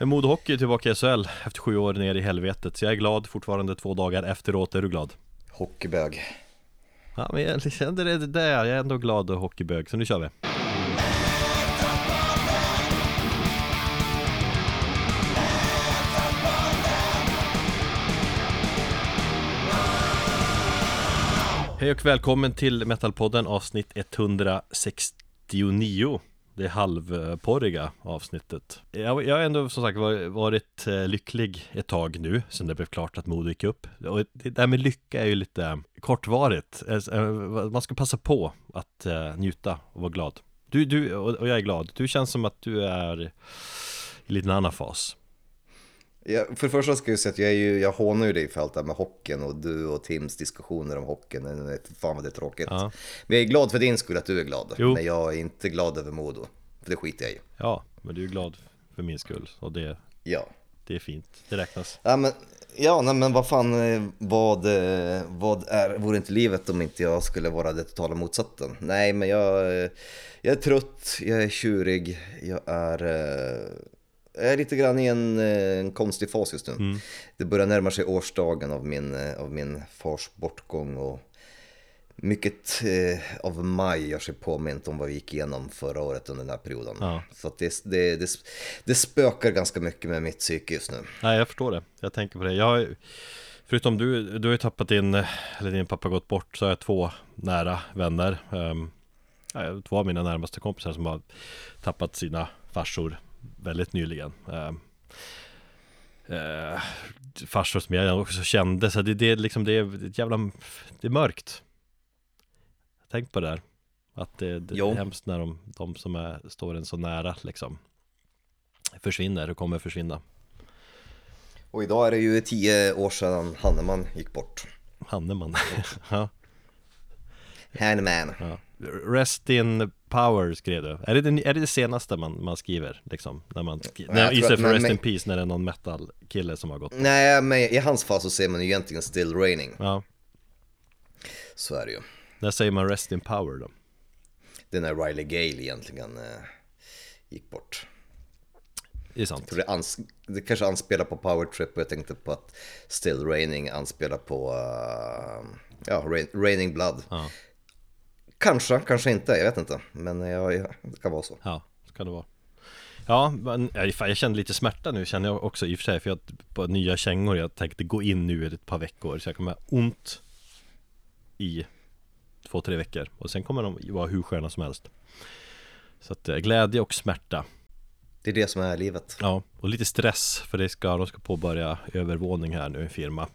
Modo Hockey är tillbaka i SHL efter sju år ner i helvetet Så jag är glad fortfarande två dagar efteråt, är du glad? Hockeybög. Ja men jag kände det där, jag är ändå glad och hockeybög, så nu kör vi. Hej och välkommen till Metalpodden avsnitt 169 det halvporriga avsnittet. Jag, jag har ändå som sagt varit eh, lycklig ett tag nu Sen det blev klart att Modo gick upp. Och det där med lycka är ju lite kortvarigt. Eh, eh, man ska passa på att njuta och vara glad. Du, du och jag är glad. Du känns som att du är i lite annan fas. Ja, för det första ska jag säga att jag, är ju, jag hånar ju dig för allt det här med hockeyn och du och Tims diskussioner om hockeyn. Fan vad det är tråkigt. Ja. Men jag är glad för din skull att du är glad. Jo. Men jag är inte glad över Modo. För det skiter jag i. Ja, men du är glad för min skull. Och det, ja. det är fint. Det räknas. Ja, men, ja nej, men vad fan, eh, vad, eh, vad är, vore inte livet om inte jag skulle vara det totala motsatsen? Nej, men jag, eh, jag är trött, jag är tjurig, jag är jag är lite grann i en, eh, en konstig fas just nu. Mm. Det börjar närma sig årsdagen av min, eh, av min fars bortgång och mycket eh, av maj gör sig påmint om vad vi gick igenom förra året under den här perioden. Ja. Så det, det, det, det, spökar ganska mycket med mitt psyke just nu. Nej, jag förstår det. Jag tänker på det. Jag, förutom du, du har ju tappat din, eller din pappa gått bort, så har jag två nära vänner. Um, två av mina närmaste kompisar som har tappat sina farsor väldigt nyligen. Eh, eh, Farsor som jag också kände, så det, det, liksom, det är jävla, det är mörkt. Tänk på det där. Att det, det är hemskt när de, de som är, står en så nära liksom Försvinner och kommer försvinna. Och idag är det ju tio år sedan Hanneman gick bort. Hanneman, ja. Hanneman. Ja. Rest in power skrev du. Är det det, är det, det senaste man, man skriver liksom? När man, när, istället för Rest men, in peace när det är någon metal kille som har gått Nej, men i hans fall så säger man ju egentligen still raining Ja Så är det ju När säger man Rest in power då? Det är när Riley Gale egentligen eh, gick bort det är sant. Det, ans det kanske anspelar på Power Trip och jag tänkte på att Still Raining anspelar på uh, ja, Rain Raining Blood. Ja. Kanske, kanske inte, jag vet inte. Men ja, det kan vara så. Ja, så kan det vara. Ja, men jag känner lite smärta nu känner jag också i och för sig för jag på nya kängor jag tänkte gå in nu i ett par veckor så jag kommer ha ont i två, tre veckor och sen kommer de vara hur sköna som helst. Så att eh, glädje och smärta. Det är det som är livet. Ja, och lite stress för det ska, de ska påbörja övervåning här nu, en firma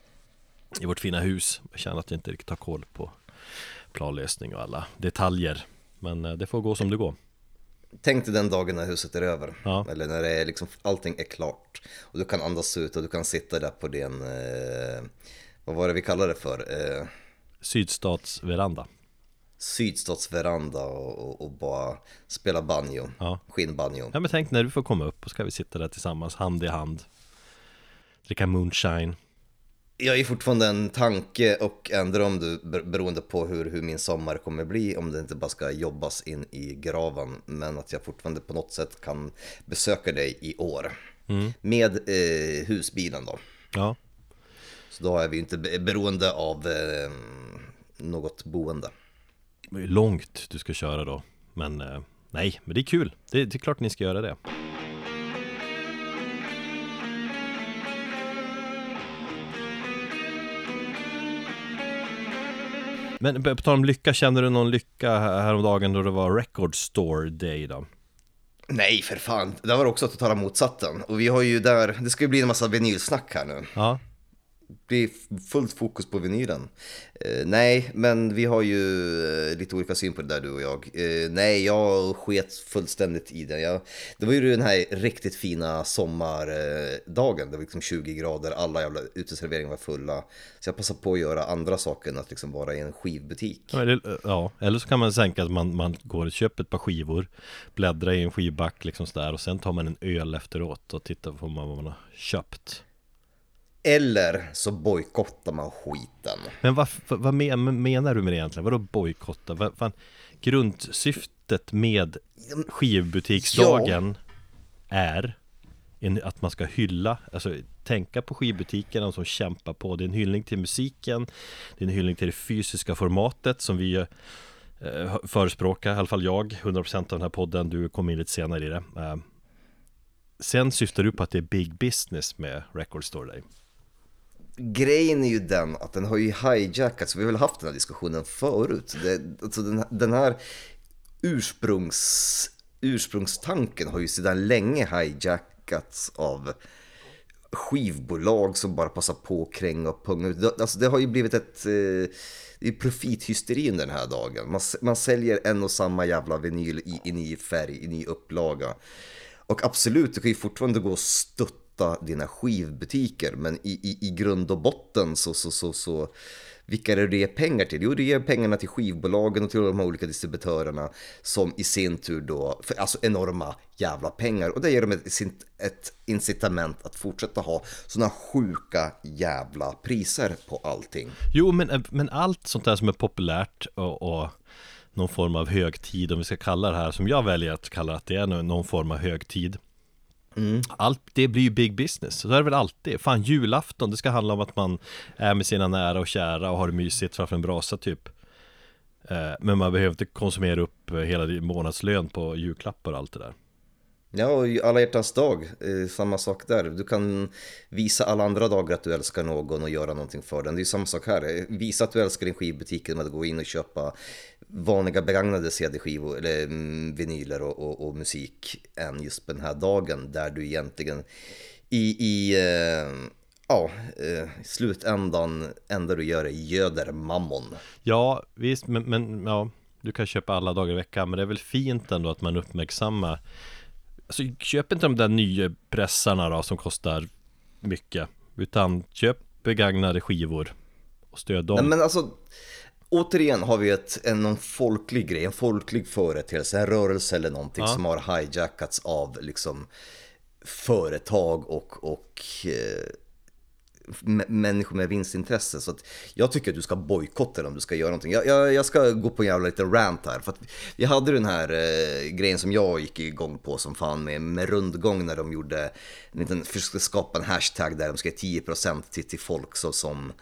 i vårt fina hus. Jag känner att jag inte riktigt har koll på planlösning och alla detaljer. Men eh, det får gå som det går. Tänk dig den dagen när huset är över. Ja. Eller när det är liksom, allting är klart. Och du kan andas ut och du kan sitta där på din, eh, vad var det vi kallade det för? Eh, Sydstatsveranda. Sydstatsveranda och, och, och, bara spela banjo, ja. skinnbanjo. Ja men tänk när du får komma upp och ska vi sitta där tillsammans, hand i hand. Dricka moonshine jag är fortfarande en tanke och en dröm beroende på hur, hur min sommar kommer bli om det inte bara ska jobbas in i graven men att jag fortfarande på något sätt kan besöka dig i år mm. med eh, husbilen då. Ja. Så då är vi inte beroende av eh, något boende. Långt du ska köra då men eh, nej, men det är kul. Det, det är klart ni ska göra det. Men på tal om lycka, kände du någon lycka häromdagen då det var Record Store Day då? Nej, för fan. Det var också totala motsatsen. Och vi har ju där, det ska ju bli en massa vinylsnack här nu. Ja blir fullt fokus på vinylen. Eh, nej, men vi har ju eh, lite olika syn på det där du och jag. Eh, nej, jag sket fullständigt i det. Jag, det var ju den här riktigt fina sommardagen. Det var liksom 20 grader, alla jävla uteserveringar var fulla. Så jag passade på att göra andra saker än att liksom vara i en skivbutik. Ja, eller, ja, eller så kan man tänka att man, man går och köper ett par skivor, bläddrar i en skivback liksom sådär och sen tar man en öl efteråt och tittar på vad man har köpt. Eller så bojkottar man skiten. Men vad, vad menar du med det egentligen? Vadå bojkotta? Vad, fan, grundsyftet med skivbutiksdagen ja. är en, att man ska hylla, alltså tänka på skivbutikerna som kämpar på. Det är en hyllning till musiken, det är en hyllning till det fysiska formatet som vi eh, förespråkar, i alla fall jag, 100% av den här podden, du kommer in lite senare i det. Eh, sen syftar du på att det är big business med Record Store Day. Grejen är ju den att den har ju hijackats, vi har väl haft den här diskussionen förut. Det, alltså den, den här ursprungs, ursprungstanken har ju sedan länge hijackats av skivbolag som bara passar på att kränga och punga ut. Alltså det har ju blivit ett eh, det är profithysterin den här dagen. Man, man säljer en och samma jävla vinyl i, i ny färg, i ny upplaga. Och absolut, det kan ju fortfarande gå och stötta dina skivbutiker, men i, i, i grund och botten så, så, så, så vilka är det du ger pengar till? Jo, du ger pengarna till skivbolagen och till de här olika distributörerna som i sin tur då, för alltså enorma jävla pengar och det ger dem ett, ett incitament att fortsätta ha sådana sjuka jävla priser på allting. Jo, men, men allt sånt där som är populärt och, och någon form av högtid, om vi ska kalla det här, som jag väljer att kalla att det är någon form av högtid Mm. Allt det blir ju big business, så är det väl alltid. Fan julafton, det ska handla om att man är med sina nära och kära och har det mysigt framför en brasa typ eh, Men man behöver inte konsumera upp hela din månadslön på julklappar och allt det där Ja, och alla hjärtans dag, eh, samma sak där. Du kan visa alla andra dagar att du älskar någon och göra någonting för den. Det är samma sak här. Visa att du älskar din skivbutik med att gå in och köpa vanliga begagnade CD-skivor eller mm, vinyler och, och, och, musik än just på den här dagen där du egentligen i, i eh, ja, eh, slutändan enda du gör är göder mammon. Ja, visst, men, men ja, du kan köpa alla dagar i veckan, men det är väl fint ändå att man uppmärksammar Alltså köp inte de där nya pressarna då som kostar mycket Utan köp begagnade skivor och stöd dem Nej, men alltså Återigen har vi ett, en någon folklig grej, en folklig företeelse, en rörelse eller någonting ja. som har hijackats av liksom företag och, och eh, människor med vinstintresse. Så jag tycker att du ska bojkotta om du ska göra någonting. Jag, jag, jag, ska gå på en jävla liten rant här. För vi hade den här eh, grejen som jag gick igång på som fan med, med rundgång när de gjorde en liten, försökte skapa en hashtag där de ska ge 10% till, till folk så, som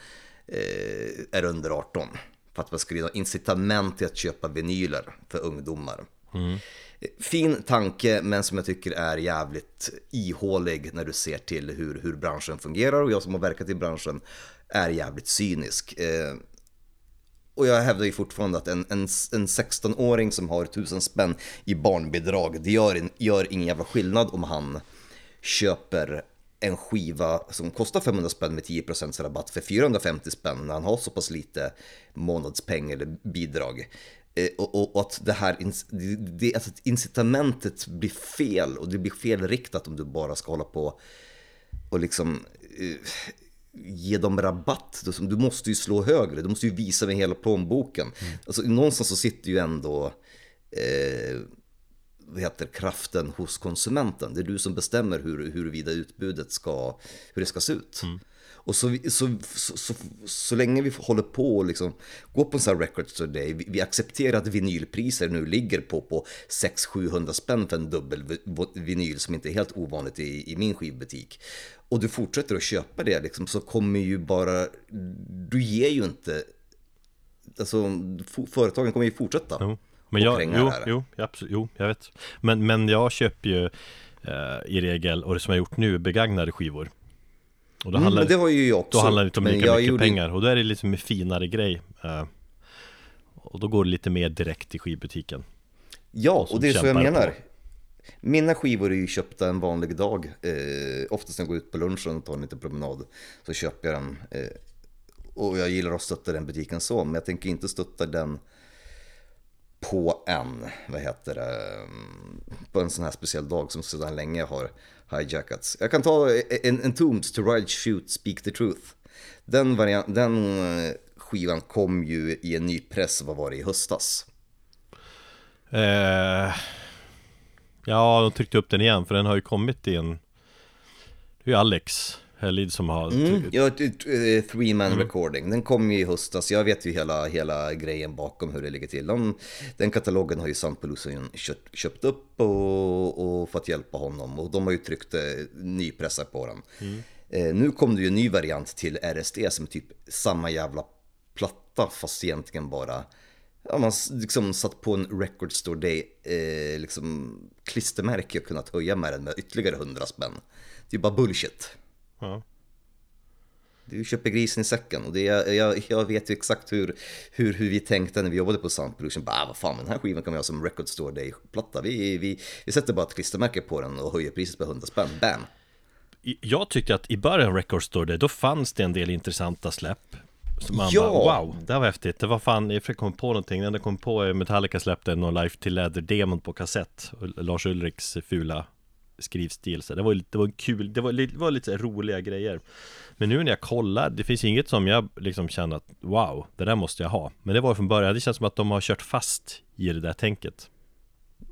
eh, är under 18. För att man skulle ha incitament till att köpa vinyler för ungdomar. Mm. Fin tanke, men som jag tycker är jävligt ihålig när du ser till hur, hur branschen fungerar och jag som har verkat i branschen är jävligt cynisk. Eh, och jag hävdar ju fortfarande att en, en, en 16-åring som har tusen spänn i barnbidrag, det gör, gör ingen jävla skillnad om han köper en skiva som kostar 500 spänn med 10% rabatt för 450 spänn när han har så pass lite månadspeng eller bidrag. Eh, och, och, och, att det här det, alltså incitamentet blir fel och det blir felriktat om du bara ska hålla på och liksom uh, ge dem rabatt. Du måste ju slå högre, du måste ju visa med hela plånboken. Mm. Alltså, någonstans så sitter ju ändå eh, vad heter kraften hos konsumenten. Det är du som bestämmer hur, huruvida utbudet ska, hur det ska se ut. Mm. Och så, så, så, så, så länge vi håller på och liksom gå på en sån här Records Today, vi, vi accepterar att vinylpriser nu ligger på, på 600-700 spänn för en dubbel vinyl som inte är helt ovanligt i, i min skivbutik. Och du fortsätter att köpa det liksom, så kommer ju bara, du ger ju inte, alltså företagen kommer ju fortsätta. Jo. Men jag, jo, jo, absolut, jo, jag vet. Men, men jag köper ju eh, i regel, och det som jag gjort nu, begagnade skivor. Och då mm, handlar, det har ju jag också. Då handlar det inte om lika mycket gjorde... pengar och då är det lite mer finare grej uh, Och då går det lite mer direkt till skivbutiken Ja, och det är så jag menar på. Mina skivor är ju köpta en vanlig dag eh, Oftast när jag går ut på lunchen och tar en liten promenad Så köper jag den eh, Och jag gillar att stötta den butiken så Men jag tänker inte stötta den på en, vad heter det, mm, på en sån här speciell dag som sedan länge har hijackats. Jag kan ta en, en Tombs to Ride Shoot Speak the Truth. Den, variant, den eh, skivan kom ju i en ny press, vad var det, i höstas? Eh, ja, de tryckte upp den igen för den har ju kommit i en... Det är ju Alex Helid som har Mm, ja, eh, three man recording. Den kom ju i höstas. Jag vet ju hela, hela grejen bakom hur det ligger till. De, den katalogen har ju Soundpollution köpt, köpt upp och, och fått hjälpa honom. Och de har ju tryckt eh, nypressar på den. Eh, nu kom det ju en ny variant till RSD som är typ samma jävla platta fast egentligen bara Ja, man liksom satt på en Record Store Day eh, liksom klistermärke och kunnat höja med den med ytterligare 100 spänn. Det är ju bara bullshit. Ja. Du köper grisen i säcken och det är, jag, jag vet ju exakt hur, hur, hur vi tänkte när vi jobbade på Sound Production. Bara, ah, vad fan, den här skivan kan vi ha som Record Store Day-platta. Vi, vi, vi sätter bara ett klistermärke på den och höjer priset med 100 spänn. Bam! Jag tyckte att i början av Record Store Day, då fanns det en del intressanta släpp Så man Ja! bara, wow, det här var häftigt. Det var fan, jag försökte komma på någonting. När det kom på eh, Metallica släppte någon Life till Leather-demon på kassett. Lars Ulriks fula skrivstil. Så det var, lite- det var en kul, det var, lite- det var lite roliga grejer. Men nu när jag kollar, det finns inget som jag liksom känner att wow, det där måste jag ha. Men det var från början, det känns som att de har kört fast i det där tänket.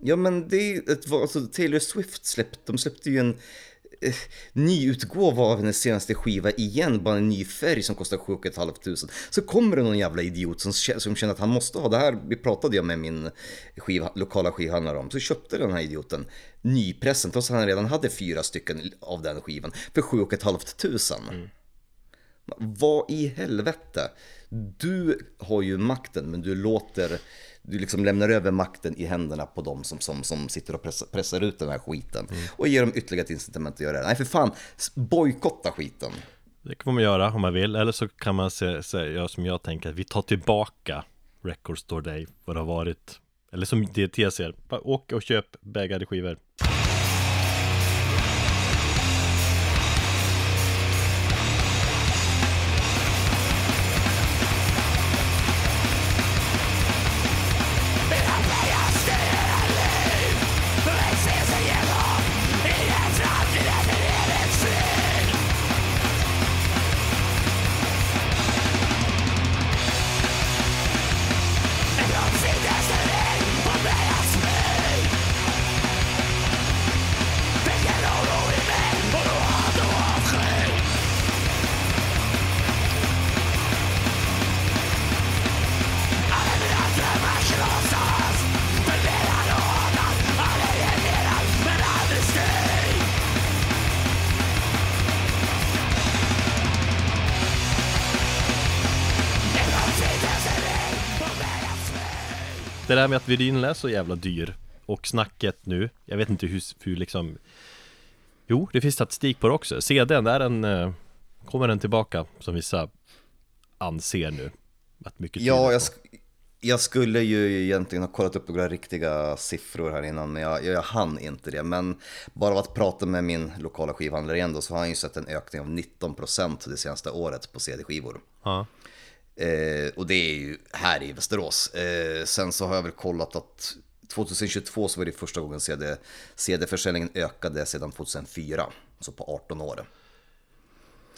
Ja men det är ett, alltså Taylor Swift släppte, de släppte ju en eh, nyutgåva av hennes senaste skiva igen, bara en ny färg som kostar 7 500. Så kommer det någon jävla idiot som, som känner att han måste ha det här, vi pratade jag med min skiva, lokala skivhandlare om, så köpte den här idioten nypressen trots att han redan hade fyra stycken av den skivan för 7 500. Vad i helvete? Du har ju makten men du låter, du liksom lämnar över makten i händerna på dem som, som, som sitter och pressar, pressar ut den här skiten. Och ger dem ytterligare ett incitament att göra det. Nej för fan, bojkotta skiten. Det kan man göra om man vill, eller så kan man göra som jag tänker, att vi tar tillbaka Record Store Day, vad det har varit. Eller som DT ser, åk och köp bägade skivor. Det där med att vinylen är så jävla dyr och snacket nu, jag vet inte hur, hur liksom Jo, det finns statistik på det också. CDn, är den, eh, kommer den tillbaka som vissa anser nu? Att mycket Ja, jag, sk- jag skulle ju egentligen ha kollat upp några riktiga siffror här innan, men jag, jag hann inte det. Men bara av att prata med min lokala skivhandlare igen då, så har han ju sett en ökning av 19% det senaste året på CD-skivor. Ja. Eh, och det är ju här i Västerås. Eh, sen så har jag väl kollat att 2022 så var det första gången CD, CD-försäljningen ökade sedan 2004, så på 18 år.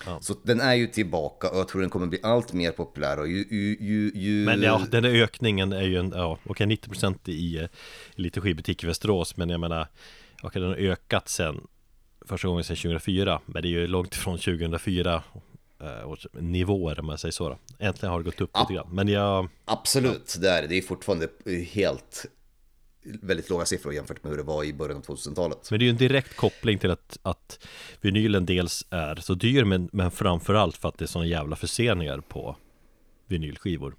Ja. Så den är ju tillbaka och jag tror den kommer bli allt mer populär och ju... ju, ju, ju... Men ja, den där ökningen är ju en, ja, okej 90% i, i lite skivbutik i Västerås Men jag menar, okej den har ökat sen Första gången sedan 2004 Men det är ju långt ifrån 2004 eh, nivåer om man säger så då. Äntligen har det gått upp Ja. lite grann Men jag, Absolut, det är det. Är fortfarande helt väldigt låga siffror jämfört med hur det var i början av 2000-talet. men det är ju en direkt koppling till att, att vinylen dels är så dyr men, men framförallt för att det är sådana jävla förseningar på vinylskivor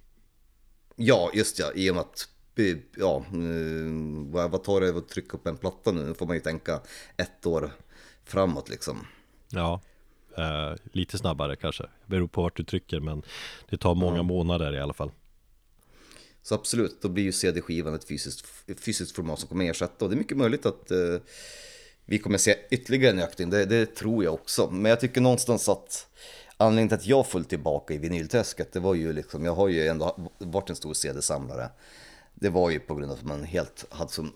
Ja, just ja, i och med att eh, ja, eh, vad vad tar det att trycka upp en platta nu? Nu får man ju tänka ett år framåt liksom. Ja, eh, lite snabbare kanske. Beror på vart du trycker men det tar många månader i alla fall. Så absolut, då blir ju CD-skivan ett fysiskt, fysiskt format som kommer ersätta. Och det är mycket möjligt att eh, vi kommer se ytterligare en ökning, det, det tror jag också. Men jag tycker någonstans att anledningen till att jag föll tillbaka i vinylträsket, det var ju liksom, jag har ju ändå varit en stor CD-samlare. Det var ju på grund av att man helt hade som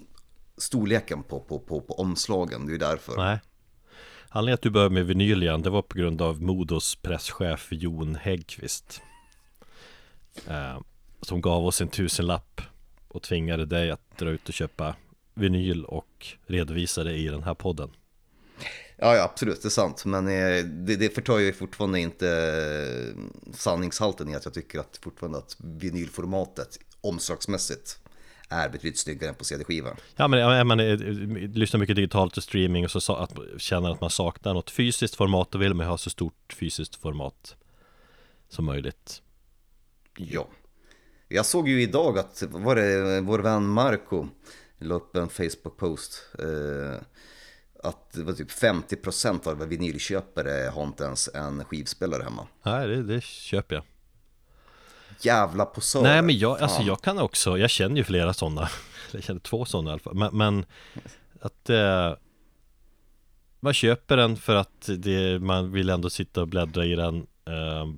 storleken på, på, på, på omslagen, det är ju därför. Nej Anledningen att du började med vinyl igen, det var på grund av Modos presschef Jon Häggqvist eh, Som gav oss en tusenlapp och tvingade dig att dra ut och köpa vinyl och redovisa det i den här podden Ja, ja, absolut, det är sant. Men eh, det, det förtar ju fortfarande inte eh, sanningshalten i att jag tycker att fortfarande att vinylformatet omslagsmässigt är betydligt snyggare än på CD-skiva. Ja men man eh, lyssnar mycket digitalt och streaming och så att, känner att man saknar något fysiskt format Då vill man ha så stort fysiskt format som möjligt Ja. Jag såg ju idag att, var det vår vän Marco la upp en Facebook-post. Eh, att det var typ 50% av vinylköpare har inte ens en skivspelare hemma. Nej det, det köper jag Jävla posörer. Nej men jag, alltså jag kan också, jag känner ju flera sådana Jag känner två sådana i alla fall Men, men att eh, Man köper den för att det, man vill ändå sitta och bläddra i den eh,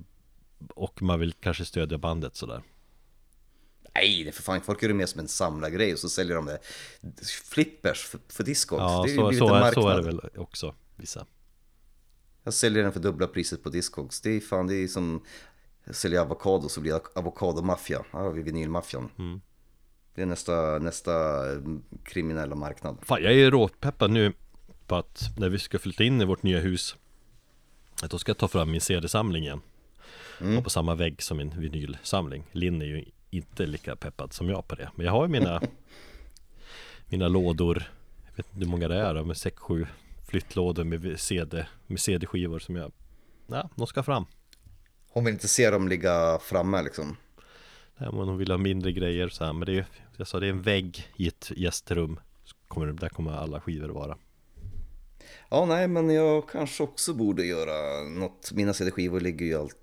Och man vill kanske stödja bandet sådär Nej, det är för fan, folk gör det mer som en samlargrej och så säljer de det flippers för, för Discord. Ja det är så, så, är, så är det väl också vissa Jag säljer den för dubbla priset på Discogs. Det är fan, det är som säljer avokado så blir det avokadomaffia. Här har vi vinylmaffian. Mm. Det är nästa, nästa eh, kriminella marknad. Fan jag är råpeppad nu på att när vi ska flytta in i vårt nya hus Att då ska jag ta fram min CD-samling igen Mm. Och på samma vägg som min vinylsamling Linn är ju inte lika peppad som jag på det Men jag har ju mina Mina lådor Jag vet inte hur många det är då, med 6-7 flyttlådor med CD Med CD-skivor som jag Ja, de ska fram Hon vill inte se dem ligga framme liksom. Nej, men hon vill ha mindre grejer så här, Men det är Jag sa det är en vägg i ett gästrum kommer, Där kommer alla skivor vara Ja, nej, men jag kanske också borde göra något. Mina CD-skivor ligger ju allt,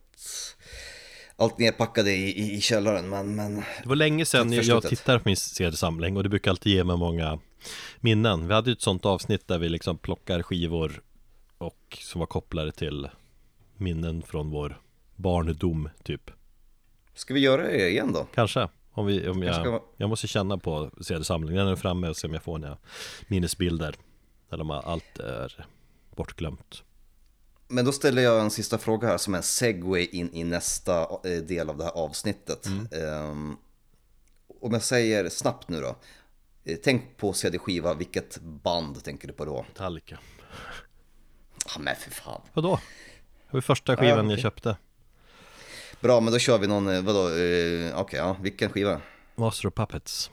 allt nedpackade i, i, källaren, men, men Det var länge sedan jag, jag tittade på min CD-samling och det brukar alltid ge mig många minnen. Vi hade ju ett sånt avsnitt där vi liksom plockar skivor och som var kopplade till minnen från vår barndom typ. ska vi göra det igen då? Kanske. Om vi, om Kanske ska jag, jag måste känna på CD-samlingen. Är framme och se om jag får några minnesbilder. Där de allt är bortglömt. Men då ställer jag en sista fråga här som en segway in i nästa eh, del av det här avsnittet. Ehm, om jag säger snabbt nu då. Eh, Tänk på CD-skiva, vilket band tänker du på då? Metallica. Ja men för fan. Vadå? Det var första skivan okej. jag köpte. Bra, men då kör vi någon, eh, vadå, eh, okej, ja, vilken skiva? Master of Puppets.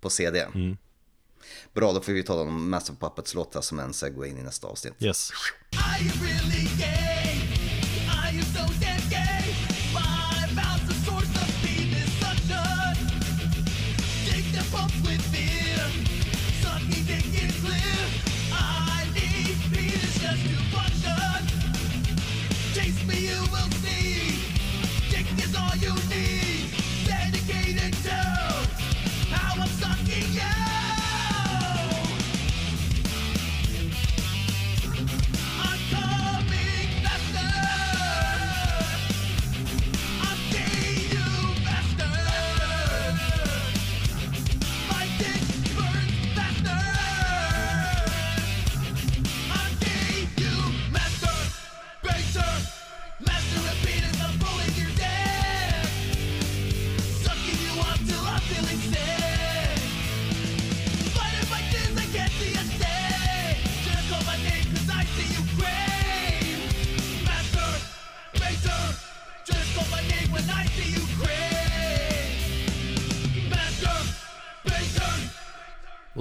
På CD? Bra, då får vi ta någon Master of Puppets-låt som en segway in i nästa avsnitt. Yes.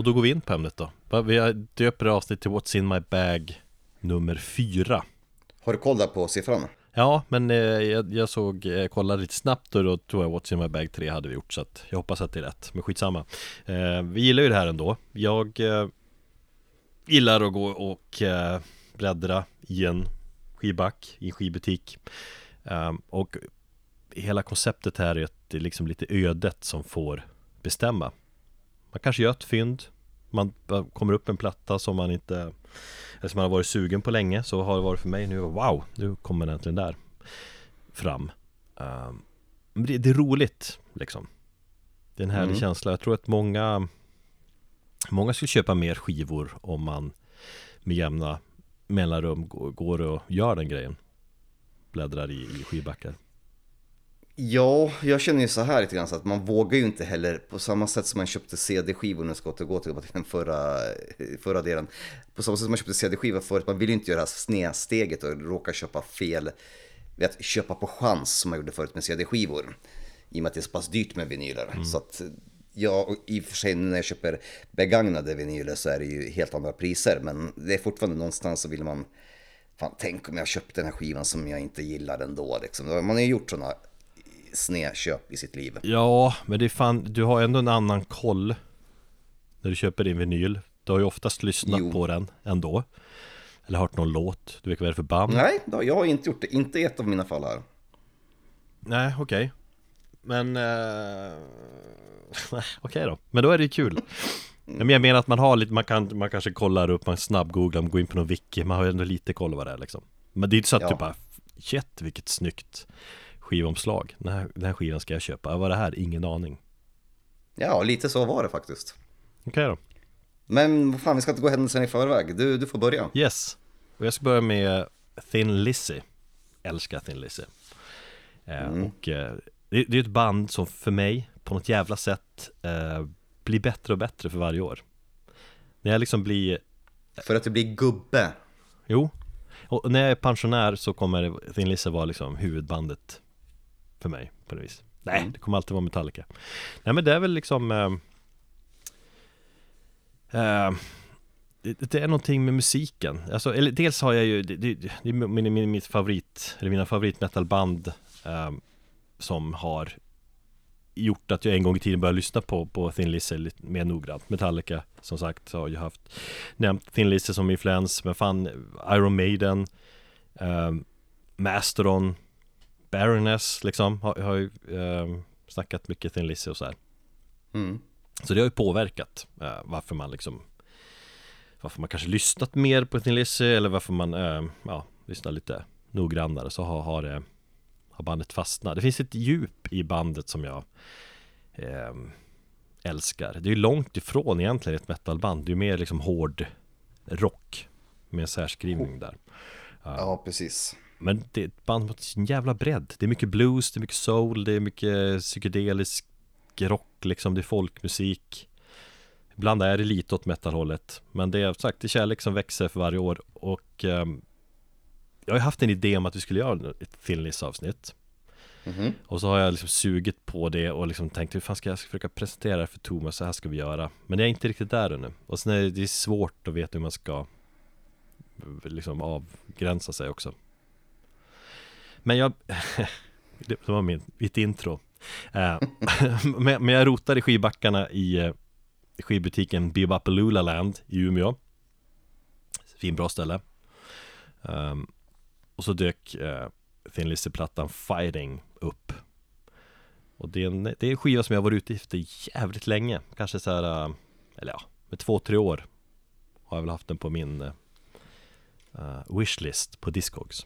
Och då går vi in på ämnet då. Vi döper avsnitt till What's in my bag nummer fyra. Har du koll där på siffran? Ja, men eh, jag, jag såg, eh, kollade lite snabbt och då tror jag What's in my bag 3 hade vi gjort så att jag hoppas att det är rätt, men skitsamma. Eh, vi gillar ju det här ändå. Jag eh, gillar att gå och eh, bläddra i en skivback, i en skivbutik. Eh, och hela konceptet här är att det är liksom lite ödet som får bestämma. Man kanske gör ett fynd, man bara kommer upp en platta som man inte eller som man har varit sugen på länge så har det varit för mig nu wow, nu kommer den äntligen där fram. Men det, det är roligt liksom. Det är en härlig Mm. känsla, jag tror att många Många skulle köpa mer skivor om man med jämna mellanrum går, går och gör den grejen. Bläddrar i, i skivbackar Ja, jag känner ju så här lite grann så att man vågar ju inte heller på samma sätt som man köpte CD-skivor, nu ska jag återgå till den förra, förra delen. På samma sätt som man köpte CD-skivor förut, man vill ju inte göra snedsteget och råka köpa fel, vet, köpa på chans som man gjorde förut med CD-skivor. I och med att det är så pass dyrt med vinyler. Så att Ja, och i och för sig när jag köper begagnade vinyler så är det ju helt andra priser. Men det är fortfarande någonstans så vill man... Fan, tänk om jag köpte den här skivan som jag inte gillar ändå. Liksom. Man har ju gjort sådana snedköp i sitt liv. Ja, men det är fan, du har ändå en annan koll När du köper din vinyl Du har ju oftast lyssnat Jo. på den ändå Eller hört någon låt, du vet vad det är för band Nej, då, jag har inte gjort det. Inte i ett av mina fall här. Nej, okej Men eh, Okej då, men då är det ju kul Men jag menar att man har lite, man, kan, man kanske kollar upp, man snabbgooglar, man går in på någon wiki Man har ju ändå lite koll vad det är liksom Men det är inte så att Ja. du bara Shit vilket snyggt skivomslag. Den här, den här skivan ska jag köpa, vad är det här? Ingen aning. Ja, lite så var det faktiskt. Okej då. Men vad fan, vi ska inte gå händelsen i förväg. Du, du får börja. Yes, och jag ska börja med Thin Lizzy. Älskar Thin Lizzy. Eh, Och eh, det, det är ett band som för mig på något jävla sätt eh, blir bättre och bättre för varje år. När jag liksom blir, För att du blir gubbe. jo. Och när jag är pensionär så kommer Thin Lizzy vara liksom huvudbandet För mig på något vis. Nej, det kommer alltid vara Metallica. Nej men det är väl liksom eh, eh, det, det är någonting med musiken. Alltså, eller dels har jag ju Det, det, det är min, min, mitt favorit Eller mina favoritmetalband eh, Som har Gjort att jag en gång i tiden började lyssna på, på Thin Lizzy lite mer noggrant. Metallica som sagt har ju haft Nämnt Thin Lizzy som influens Men fan Iron Maiden eh, Mastodon Baroness liksom Har, har ju eh, snackat mycket Thin Lizzy och så här. Mm. så det har ju påverkat eh, varför man liksom Varför man kanske lyssnat mer på Thin Lizzy eller varför man eh, ja, lyssnar lite noggrannare. Så har, har, det, har bandet fastnat. Det finns ett djup i bandet som jag eh, älskar. Det är ju långt ifrån egentligen ett metalband. Det är ju mer liksom hård rock med en särskrivning där Ja, precis. men det är ett band med sin jävla bredd. Det är mycket blues, det är mycket soul, det är mycket psykedelisk rock liksom, det är folkmusik. Ibland är det lite åt metalhållet Men det är sagt, det är kärlek som växer för varje år. Och ehm, Jag har haft en idé om att vi skulle göra ett Thin Lizzy avsnitt Mhm. Och så har jag liksom sugit på det och liksom tänkt hur fan ska jag försöka presentera det för Thomas, så här ska vi göra. Men jag är inte riktigt där ännu. Och sen är det, svårt att veta hur man ska Liksom avgränsa sig också. Men jag Det var min, mitt intro. Eh, men, jag rotade i skivbackarna i eh, skivbutiken Bebopalula Land i Umeå. Fin bra ställe. Ehm, och så dök eh, Thin Lizzy-plattan Fighting upp. Och det är, en, det är en skiva som jag varit ute efter jävligt länge. Kanske så här, eh, eller ja, med två, tre år Har jag väl haft den på min eh, wishlist på Discogs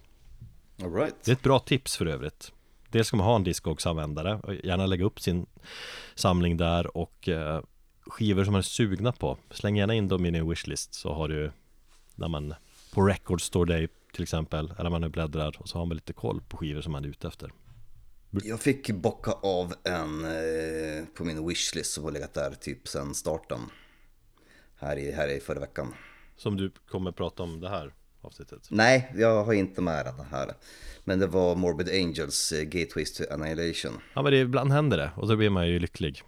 All right. det är ett bra tips för övrigt Dels ska man ha en Discogs-användare gärna lägga upp sin samling där och eh, skivor som man är sugna på Släng gärna in dem i din wishlist så har du när man på Record Store Day till exempel eller man nu bläddrar och så har man lite koll på skivor som man är ute efter Jag fick bocka av en eh, på min wishlist som har legat där typ sen starten. Här i, här i förra veckan. Som du kommer prata om det här avsnittet Nej, jag har inte med den här. Men det var Morbid Angels eh, Gateways to Annihilation. Ja men det, ibland händer det och då blir man ju lycklig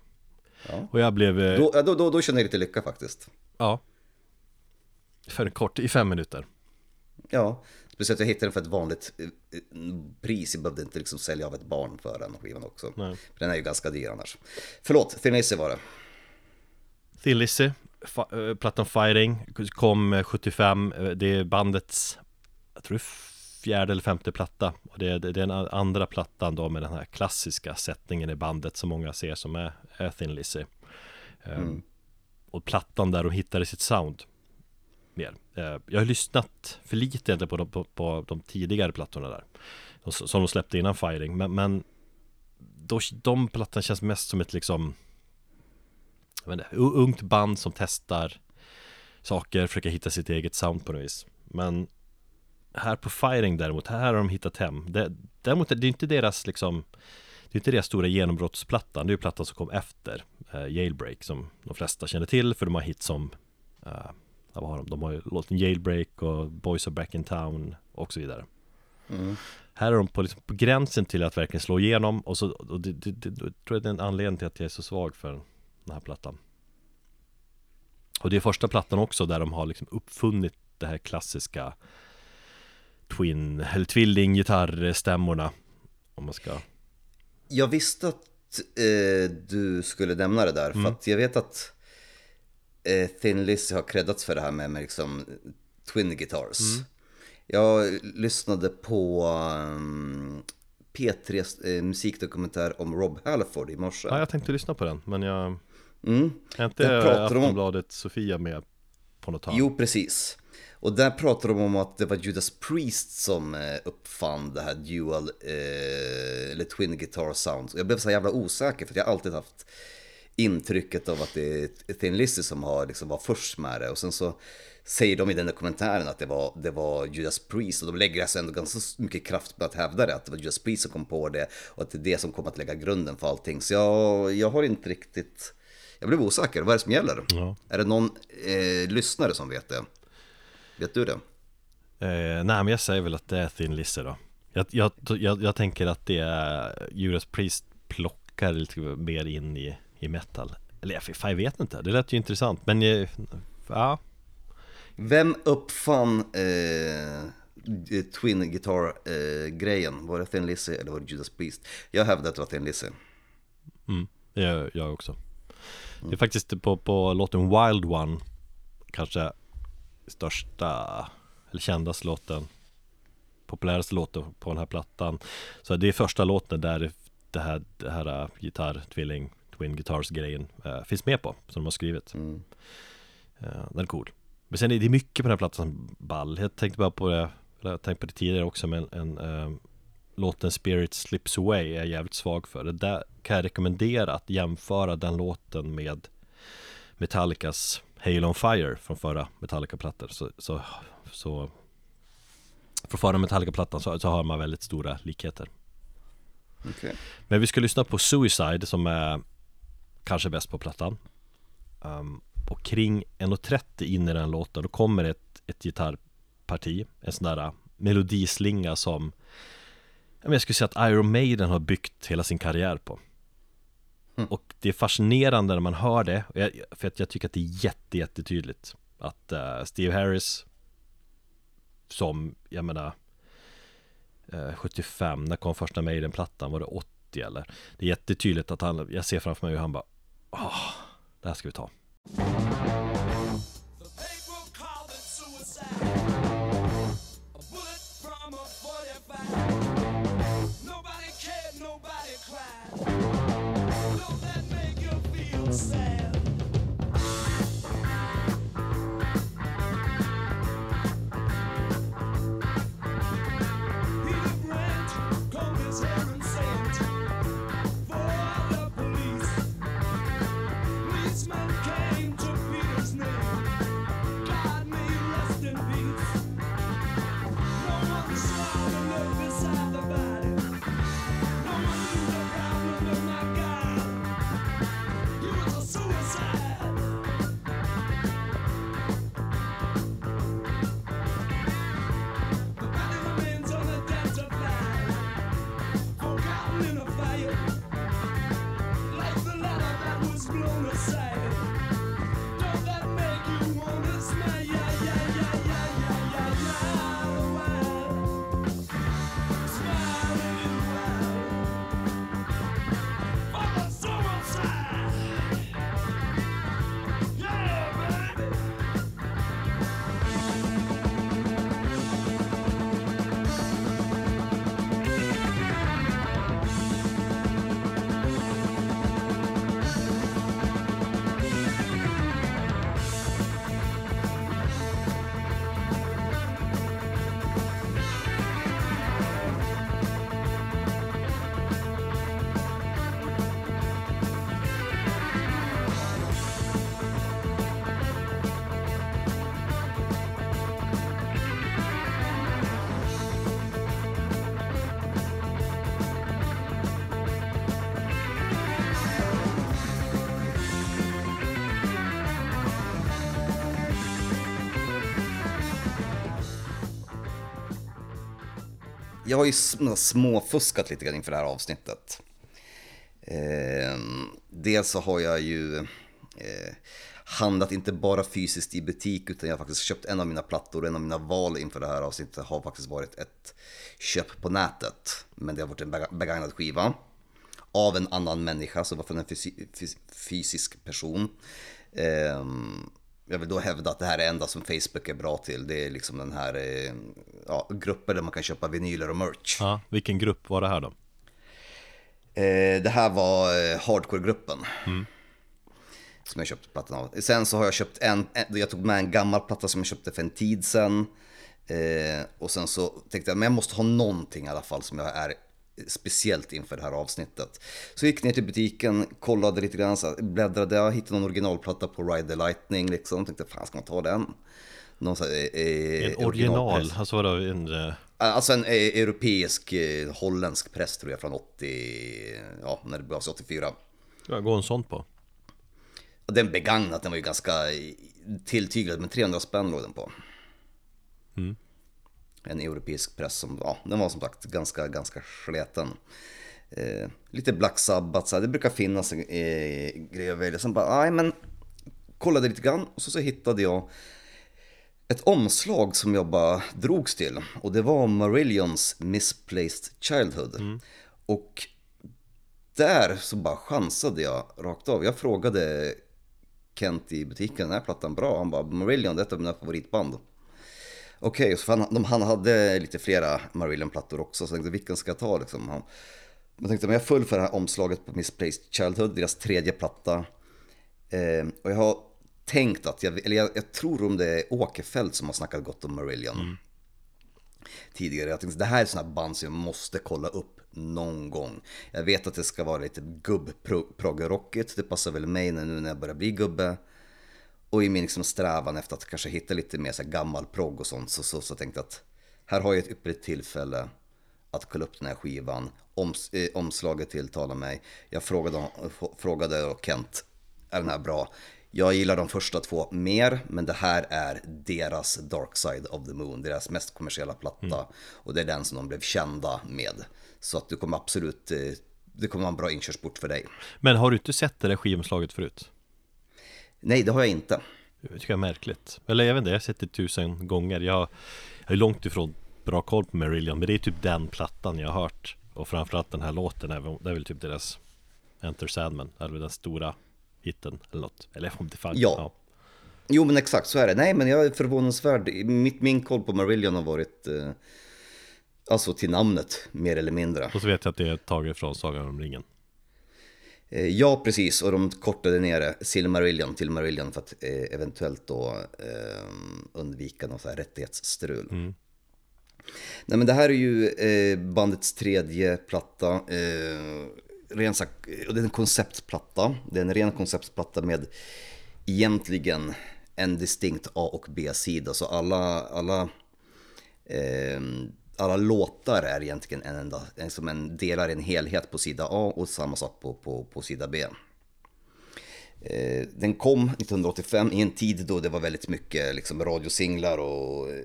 Ja. Och jag blev, eh, Då, då, då, då känner jag lite lycka faktiskt. ja För en kort, i fem minuter Ja, speciellt jag hittade den för ett vanligt eh, pris. Jag behövde inte liksom sälja av ett barn för den skivan också. Nej. För den är ju ganska dyr annars. Förlåt, Thin Lizzy var det. Thin Lizzy, plattan Fighting kom eh, 75 eh, Det är bandets Jag tror det är fjärde eller femte platta. Och det är, det är den andra plattan då med den här klassiska sättningen i bandet Som många ser som är, är Thin Lizzy. Ehm, Och plattan där de hittade sitt sound Mer. Eh, Jag har lyssnat för lite egentligen på de, på, på de tidigare plattorna där Som de släppte innan Fighting Men, men då, de plattorna känns mest som ett liksom ungt band som testar saker, försöker hitta sitt eget sound på något vis. Men här på Firing däremot, här har de hittat hem. Det, däremot är det inte deras liksom Det är inte det stora genombrottsplattan, det är ju plattan som kom efter eh, Jailbreak som de flesta känner till för de har hits som eh, vad har de? de har ju låten Jailbreak och Boys are back in town och så vidare Här är de på, liksom, på gränsen till att verkligen slå igenom och så och det, det, det tror jag det är en anledning till att jag är så svag för den här plattan Och det är första plattan också där de har liksom uppfunnit det här klassiska Twin, eller tvillinggitarrstämmorna Om man ska Jag visste att eh, du skulle nämna det där, för att jag vet att eh, Thin Lizzy har creddats för det här med, med liksom Twin Guitars. Jag lyssnade på um, P3s eh, musikdokumentär om Rob Halford i morse. Ja, jag tänkte lyssna på den, men jag Mm. är inte de om- Aftonbladet Sofia med på något hörn? Jo, precis. Och där pratar de om att det var Judas Priest som eh, uppfann det här dual, eh, eller twin guitar sound. Och jag blev så jävla osäker för att jag har alltid haft intrycket av att det är Thin Lizzy som har liksom var först med det. Och sen så säger de i den dokumentären att det var, det var Judas Priest och de lägger alltså ändå ganska mycket kraft på att hävda det, att det var Judas Priest som kom på det och att det är det som kommer att lägga grunden för allting. Så jag, jag har inte riktigt, jag blev osäker, vad är det som gäller? Ja. Är det någon eh, lyssnare som vet det? Vet du det? Eh, nej men jag säger väl att det är Thin Lizzy då jag, jag, jag, jag tänker att det är Judas Priest plockar lite mer in i, i metal Eller jag, jag vet inte, det lät ju intressant men eh, ja Vem uppfann eh, Twin Guitar eh, grejen? Var det Thin Lizzy eller var det Judas Priest? Jag hävdar att det var Thin Lizzy. mm, gör jag också Det är faktiskt på, på låten Wild One Kanske största eller kändaste låten Populäraste låten på den här plattan. Så det är första låten där det här, det här uh, gitarr, tvilling, twin guitars grejen uh, finns med på Som de har skrivit. Mm. uh, Den är cool. Men sen är det mycket på den här plattan som ball. Jag tänkte bara på det Jag tänkte på det tidigare också men en, uh, Låten Spirit Slips Away är jag jävligt svag för. Det där kan jag rekommendera att jämföra den låten med Metallicas Hail on Fire från förra Metallica-plattan. Så, så, så Från förra Metallica-plattan så, så har man väldigt stora likheter. Okej. Men vi ska lyssna på Suicide som är kanske bäst på plattan. Um, Och kring 1.30 in i den låten då kommer ett, ett gitarrparti En sån där melodislinga som Jag skulle säga att Iron Maiden har byggt hela sin karriär på Och det är fascinerande när man hör det För att jag tycker att det är jätte, jättetydligt Att eh, Steve Harris Som, jag menar eh, 75, när kom första Maiden-plattan? Var det 80 eller? Det är jättetydligt att han, jag ser framför mig hur han bara Åh, det här ska vi ta jag har ju småfuskat lite grann inför det här avsnittet. Eh, dels så har jag ju eh, handlat inte bara fysiskt i butik utan jag har faktiskt köpt en av mina plattor. och En av mina val inför det här avsnittet har faktiskt varit ett köp på nätet. Men det har varit en begagnad skiva. Av en annan människa, så varför en fysi- fys- fysisk person. Ehm, jag vill då hävda att det här är enda som Facebook är bra till. Det är liksom den här eh, ja, grupper där man kan köpa vinyler och merch. Ja, vilken grupp var det här då? Eh, det här var eh, hardcore-gruppen. Som jag köpte plattan av. Sen så har jag köpt en, en, jag tog med en gammal platta som jag köpte för en tid sen. Eh, och sen så tänkte jag, men jag måste ha någonting i alla fall som jag är speciellt inför det här avsnittet. Så jag gick ner till butiken, kollade lite grann, så bläddrade, jag hittade någon originalplatta på Ride the Lightning liksom. Tänkte, fan ska man ta den? Någon så här, eh, En original, alltså vadå, en, eh, Alltså en eh, europeisk, eh, holländsk press tror jag från 80, ja när det begav sig 84. vad går en sån på? Den begagnat, den var ju ganska eh, tilltyglad, men 300 spänn låg den på. En europeisk press som, ja, den var som sagt ganska, ganska sleten. Eh, lite Black Sabbath, så här, det brukar finnas eh, grejer att välja. Sen bara, nej men, kollade lite grann och så, så hittade jag ett omslag som jag bara drogs till. Och det var Marillions Misplaced Childhood. Och där så bara chansade jag rakt av. Jag frågade Kent i butiken, är plattan bra? Han bara, Marillion, det är ett av mina favoritband. Okej, så han, de, han hade lite flera Marillion-plattor också, så jag tänkte vilken ska jag ta liksom? Han, jag tänkte, men jag föll för det här omslaget på Misplaced Childhood, deras tredje platta. Eh, och jag har tänkt att, jag, eller jag, jag tror om det är Åkerfeldt som har snackat gott om Marillion tidigare. Jag tänkte det här är sådana band som jag måste kolla upp någon gång. Jag vet att det ska vara lite gubb-proggerockigt, det passar väl mig nu när jag börjar bli gubbe. Och i min liksom strävan efter att kanske hitta lite mer så gammal progg och sånt så, så, så tänkte jag att här har jag ett ypperligt tillfälle att kolla upp den här skivan. Oms, eh, omslaget tilltalar mig. Jag frågade, frågade då Kent, är den här bra? Jag gillar de första två mer, men det här är deras Dark Side of the Moon, deras mest kommersiella platta. Och det är den som de blev kända med. Så att du kommer absolut, eh, det kommer vara en bra inkörsport för dig. Men har du inte sett det där skivomslaget förut? Nej, det har jag inte. Det tycker jag är märkligt Eller jag vet inte, jag har sett det tusen gånger Jag, jag är långt ifrån bra koll på Marillion Men det är typ den plattan jag har hört Och framförallt den här låten det är väl typ deras Enter Sandman väl den stora hitten eller något Eller om det fan Ja. Jo men exakt så är det. Nej men jag är förvånansvärd. Mitt, min koll på Marillion har varit eh, alltså till namnet mer eller mindre. Och så vet jag att det är taget från Sagan om ringen ja precis och de kortade ner Silmarillion till Marillion för att eh, eventuellt då eh, undvika något så här rättighetsstrul. Nej men det här är ju eh, bandets tredje platta. Eh, ren, det är en konceptplatta. Det är en ren konceptplatta med egentligen en distinkt A och B-sida. Så alla, alla, eh, alla låtar är egentligen en enda, en- som en delar en helhet på sida A och samma sak på, på, på sida B. Eh, Den kom 1985 i en tid då det var väldigt mycket liksom radiosinglar och eh,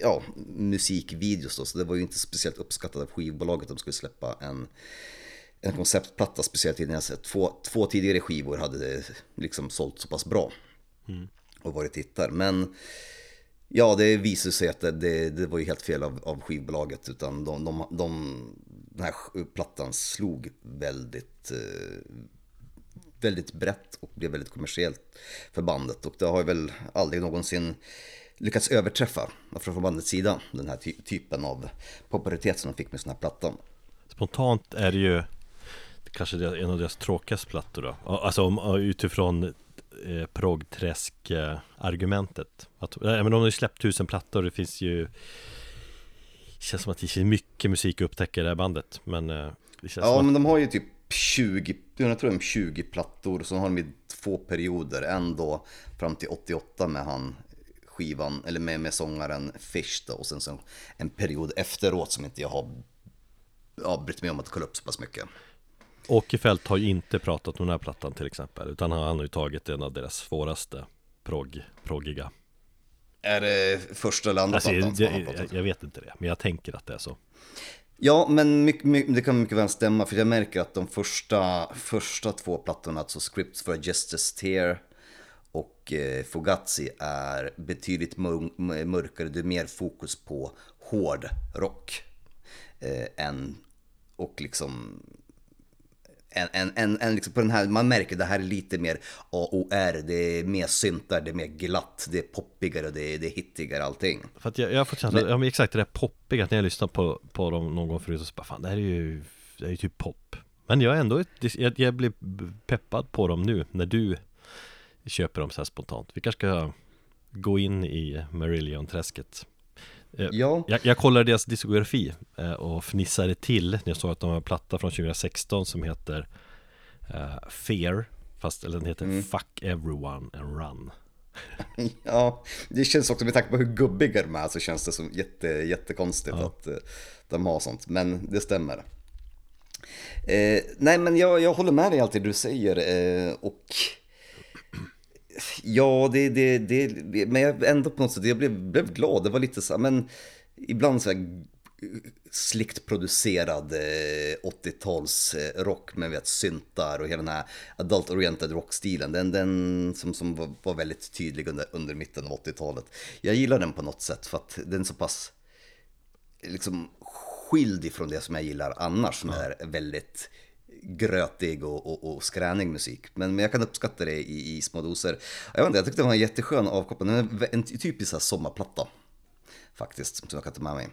ja, musikvideos då, så det var ju inte speciellt uppskattat av skivbolaget att de skulle släppa en, en konceptplatta, speciellt innan jag två, två tidigare skivor hade liksom sålt så pass bra och varit hittar. Men ja, det visade sig att det, det, det var ju helt fel av, av skivbolaget, utan de, de, de, den här plattan slog väldigt eh, väldigt brett och blev väldigt kommersiellt för bandet. Och det har väl aldrig någonsin lyckats överträffa alltså från bandets sida den här ty- typen av popularitet som de fick med sådana här platta. Spontant är det ju Kanske en av deras tråkigaste plattor då Alltså om, utifrån eh, proggträsk eh, att, men De har ju släppt tusen plattor, det finns ju Känns som att det finns mycket musik att upptäcka i det här bandet Men eh, Ja, som men de har ju typ 20, jag tror de har 20 plattor, så har de i två perioder, en då fram till 88 med han skivan, eller med, med sångaren Fish då, och sen så en period efteråt som inte jag har ja, brytt mig om att kolla upp så pass mycket. Åkerfeldt har ju inte pratat om den här plattan till exempel Utan han har ju tagit en av deras svåraste progg, proggiga Är det första eller andra Alltså, plattan som han pratat jag, jag vet inte det, men jag tänker att det är så. Ja, men mycket, mycket, det kan mycket väl stämma för jag märker att de första, första två plattorna, alltså Scripts for a Justice Tear och eh, Fugazi är betydligt mör- mörkare. Det är mer fokus på hård rock eh, än, och liksom en, en, en, en liksom på den här, man märker det här är lite mer AOR, det är mer syntar, det är mer glatt, det är poppigare, det är, det är hittigare allting. För att jag, jag har fått känslan, ja, men exakt det där poppiga, att när jag lyssnar på, på dem någon gång förut så bara fan det här är ju, det är ju typ pop. Men jag är ändå, jag, jag blir peppad på dem nu när du köper dem så här spontant. Vi kanske ska gå in i Marillion-träsket Ja, jag, jag kollade deras diskografi eh, och fnissade till när jag såg att de har en platta från 2016 som heter eh, Fear Fast, eller den heter Fuck Everyone and Run Ja, det känns också med tanke på hur gubbiga de är så känns det som jätte, jättekonstigt Ja. att eh, de har sånt. Men det stämmer. Eh, nej men jag, jag håller med dig i allt det du säger eh, och ja, det, det, det, men jag ändå på något sätt, jag blev, blev glad. Det var lite så men ibland så här slickt producerad eh, 80-tals eh, rock med vet, syntar och hela den här adult-oriented rockstilen. Den, den som, som var, var väldigt tydlig under, under mitten av 80-talet. Jag gillar den på något sätt för att den är så pass liksom skild ifrån det som jag gillar annars som är väldigt grötig och, och, och skränig musik. Men, men jag kan uppskatta det i, i små doser. Jag, vet inte, jag tyckte det var en jätteskön avkoppling, en, en typisk här sommarplatta faktiskt, som jag kan ta med mig.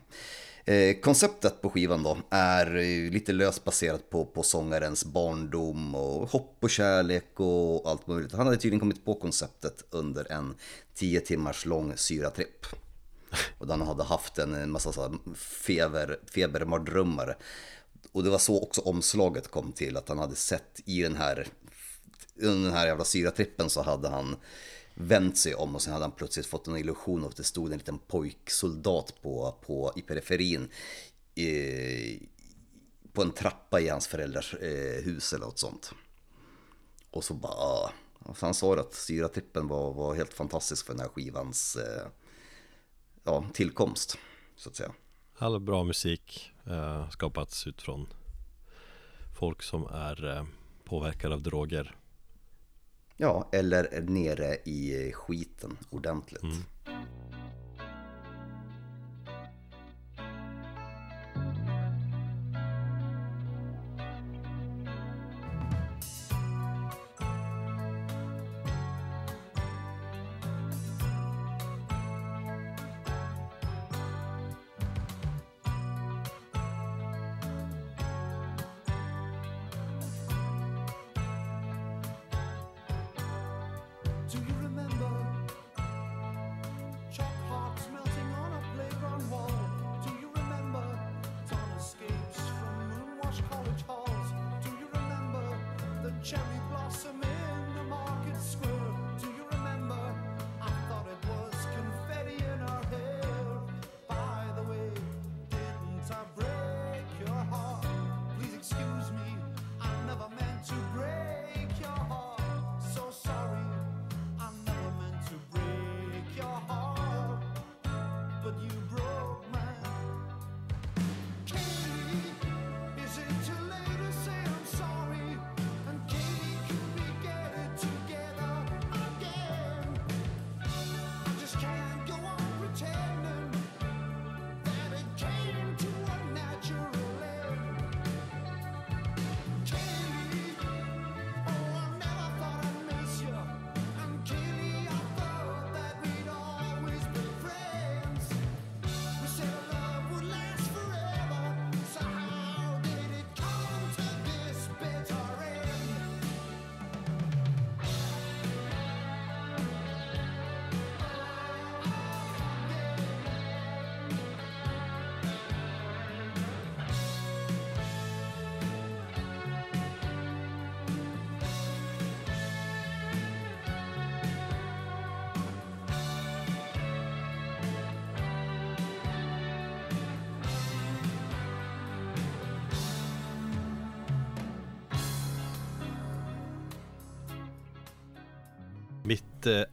Eh, konceptet på skivan då är lite löst baserat på, på sångarens barndom och hopp och kärlek och allt möjligt. Han hade tydligen kommit på konceptet under en 10 timmars lång syratripp. Och han hade haft en, massa så feber, febermardrömmar. Och det var så också omslaget kom till, att han hade sett i den här, under den här jävla syratrippen så hade han vänt sig om och sen hade han plötsligt fått en illusion av att det stod en liten pojksoldat på, på, i periferin. I, på en trappa i hans föräldrars eh, hus eller något sånt. Och så bara. Ah. Och han sa att syratrippen var, var helt fantastisk för den här skivans eh, ja, tillkomst. Så att säga. All bra musik eh, skapats utifrån folk som är eh, påverkade av droger Ja, eller nere i skiten ordentligt. Do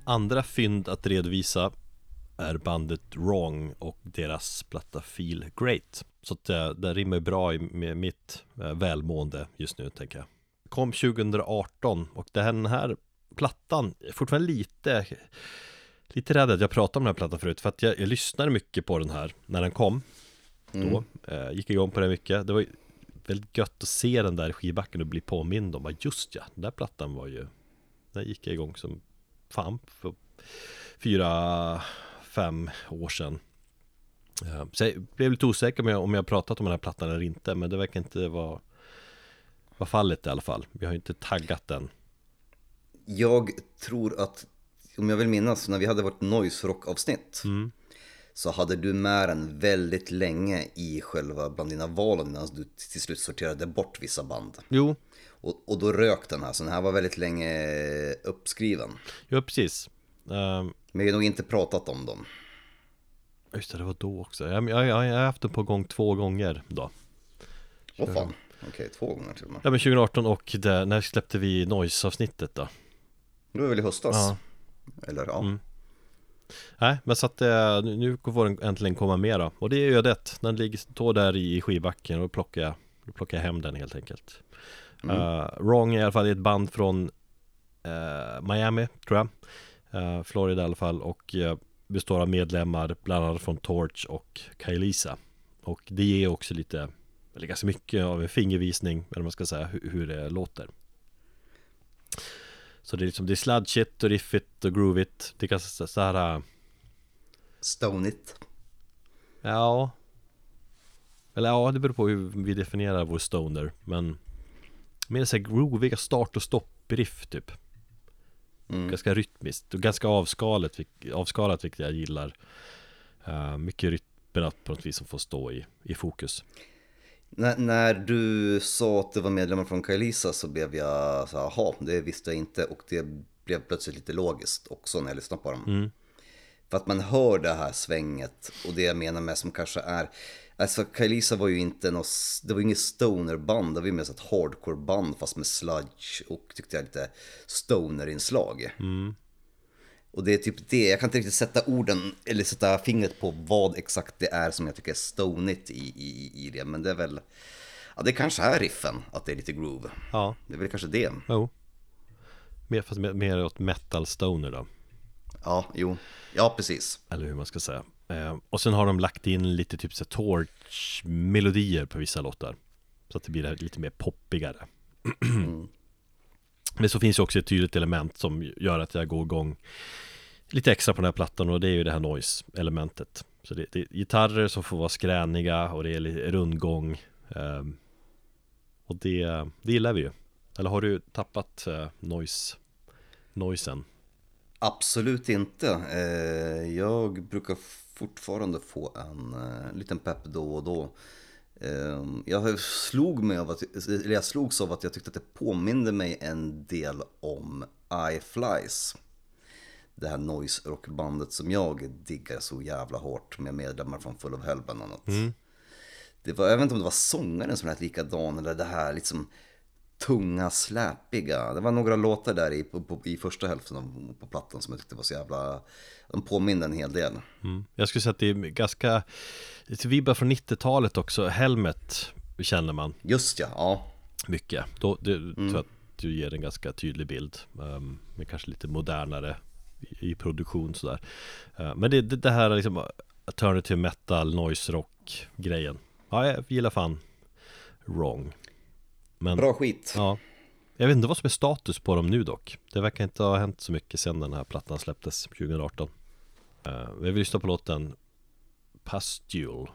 andra fynd att redovisa är bandet Wrong och deras platta Feel Great. Så att det, det rimmar bra med mitt eh, välmående just nu tänker jag. Kom 2018 och den här plattan är fortfarande lite Lite rädd att jag pratade om den här plattan förut för att jag, jag lyssnade mycket på den här när den kom Då, eh, gick igång på den mycket Det var väldigt gött att se den där skivbacken och bli påmind om just ja, den där plattan var ju Den gick jag igång som fan för fyra, fem år sedan Eh, Så jag blev lite osäker om jag, om jag pratat om den här plattan eller inte Men det verkar inte vara Vara fallet i alla fall Vi har ju inte taggat den Jag tror att, om jag vill minnas, när vi hade vårt noise rock avsnitt Mm. så hade du med den väldigt länge i själva bland dina val innan du till slut sorterade bort vissa band. Jo, Och, och då rök den här, så den här var väldigt länge uppskriven. ja precis Eh, Men vi har nog inte pratat om dem. Just det, det var då också Jag, jag, jag har haft den på gång två gånger då Åh fan, okej två gånger till och med. Ja men 2018 och det, när släppte vi Noise-avsnittet då? Det var väl i höstas? Ja. Eller ja. Mm. Nej, men så att eh, nu, får den äntligen komma med då Och det är ödet, den ligger, står där i skivbacken och plockar plockar hem den helt enkelt Eh, Wrong är i alla fall ett band från eh, Miami, tror jag. Eh, Florida i alla fall och består av medlemmar bland annat från Torch och Kailisa. Och det ger också lite, eller ganska mycket av en fingervisning, eller man ska säga, hur, hur det låter. Så det är liksom, det är sludgigt och riffigt och groovigt. Det är ganska så- så här, Stonigt. ja. Eller ja, det beror på hur vi definierar vår stoner Men Mer såhär grooviga start och stopp-riff typ Mm. Ganska rytmiskt och ganska avskalat, avskalat vilket jag gillar Eh, Mycket rytmerna på något vis som får stå i, i fokus När, när du sa att det var medlemmar från Kailisa så blev jag så här, jaha, det visste jag inte. Och det blev plötsligt lite logiskt också när jag lyssnade på dem. Mm. För att man hör det här svänget och det jag menar med som kanske är Alltså Kailisa var ju inte något, det var inget stonerband, det var ju mer ett hardcore-band fast med sludge och tyckte jag lite stoner-inslag. Och det är typ det, jag kan inte riktigt sätta orden eller sätta fingret på vad exakt det är som jag tycker är stonigt i, i, i det. Men det är väl, ja det kanske är riffen, att det är lite groove. Ja, Det är väl kanske det. jo Mer, fast mer, mer åt metal stoner då Ja, jo, ja precis. Eller hur man ska säga eh, Och sen har de lagt in lite typ så torch-melodier på vissa låtar. Så att det blir lite mer poppigare. Men så finns ju också ett tydligt element som gör att jag går igång Lite extra på den här plattan och det är ju det här noise-elementet. Så det, det är gitarrer som får vara skräniga och det är lite rundgång. Eh, Och det, det gillar vi ju. Eller har du tappat eh, noise, noisen? Absolut inte. Eh, Jag brukar fortfarande få en eh, liten pepp då och då. Eh, Jag slog mig av att, jag slogs av att jag tyckte att det påminde mig en del om I Flies. Det här noise rockbandet som jag diggar så jävla hårt med medlemmar från Full of Hell bland annat. Det var, jag vet inte om det var sångaren som lät likadan eller det här liksom tunga, släpiga. Det var några låtar där i, på, på, i första hälften av på plattan som jag tyckte var så jävla... De påminner en hel del. Mm. Jag skulle säga att det är ganska Lite vibbar från 90-talet också Helmet känner man Just ja, ja. mycket Då det, tror jag att du ger en ganska tydlig bild um, Men kanske lite modernare i, i produktion sådär uh, Men det, det, det här liksom Alternative metal, noise rock grejen Ja, jag gillar fan Wrong Men Bra skit. ja jag vet inte vad som är status på dem nu dock. Det verkar inte ha hänt så mycket sedan den här plattan släpptes 2018 uh, eh, Vi vill lyssna på låten Pastule.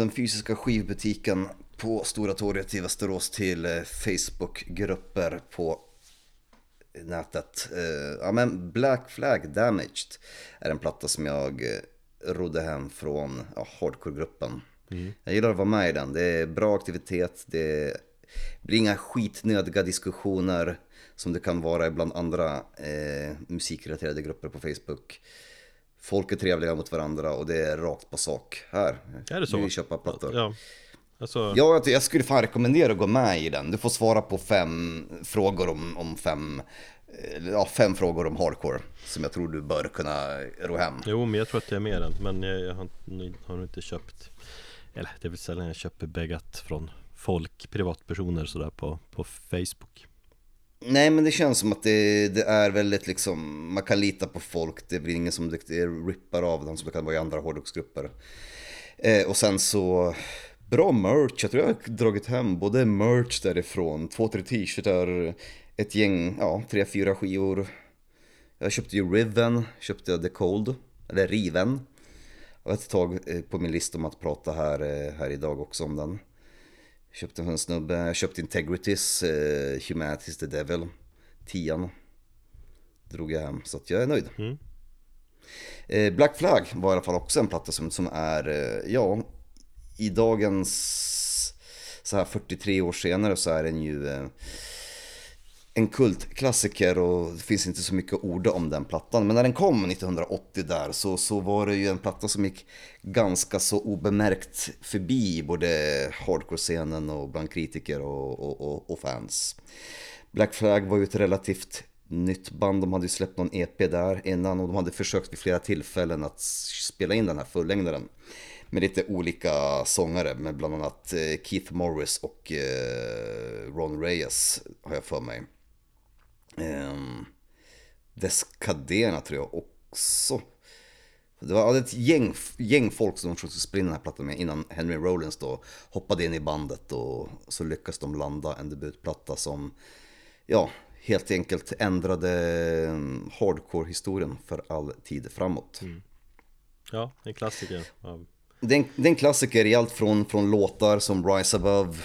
Den fysiska skivbutiken på Stora torget i Västerås till eh, Facebookgrupper på nätet. Eh, Ja men Black Flag Damaged är en platta som jag eh, rodde hem från ja, hardcore-gruppen. Jag gillar att vara med i den, det är bra aktivitet, det blir inga skitnödiga diskussioner som det kan vara ibland andra eh, musikrelaterade grupper på Facebook. Folk är trevliga mot varandra och det är rakt på sak. Här, Är det så? vi köpa plattor. Ja. Alltså, Ja, jag- skulle fan rekommendera att gå med i den. Du får svara på fem frågor om, om fem, eh, ja, fem frågor om hardcore. Som jag tror du bör kunna ro hem. Jo, men jag tror att jag är med den. Men jag, jag har, har nog inte köpt Eller det är väl sällan jag köper beggat från folk, privatpersoner sådär på, på Facebook Nej, men det känns som att det, det är väldigt liksom, man kan lita på folk. Det blir ingen som det, rippar av dem som det kan vara i andra hårdrocksgrupper. Eh, och sen så, bra merch. Jag tror jag har dragit hem både merch därifrån, två, tre t-shirtar, ett gäng, ja, tre, fyra skivor. Jag köpte ju Riven, köpte jag The Cold, eller Riven. Och ett tag eh, på min lista om att prata här, eh, här idag också om den. Köpte en snubbe, jag köpte Integrities, eh, Humanities the Devil, tian. Drog jag hem, så att jag är nöjd. Mm. Eh, Black Flag var i alla fall också en platta som, som är, eh, ja, i dagens, så här 43 år senare så är den ju eh, en kultklassiker och det finns inte så mycket att orda om den plattan. Men när den kom 1980 där så, så var det ju en platta som gick ganska så obemärkt förbi både hardcore-scenen och bland kritiker och, och, och, och fans. Black Flag var ju ett relativt nytt band, de hade ju släppt någon EP där innan och de hade försökt vid flera tillfällen att spela in den här fullängdaren. Med lite olika sångare, med bland annat eh, Keith Morris och eh, Ron Reyes har jag för mig. Um, Descadena tror jag också. Det var ett gäng, gäng folk som de försökte in den här plattan med innan Henry Rollins då hoppade in i bandet och så lyckades de landa en debutplatta som, ja, helt enkelt ändrade mm, hardcore-historien för all tid framåt. Ja, en klassiker av Det är en, det är en klassiker i allt från, från låtar som Rise Above,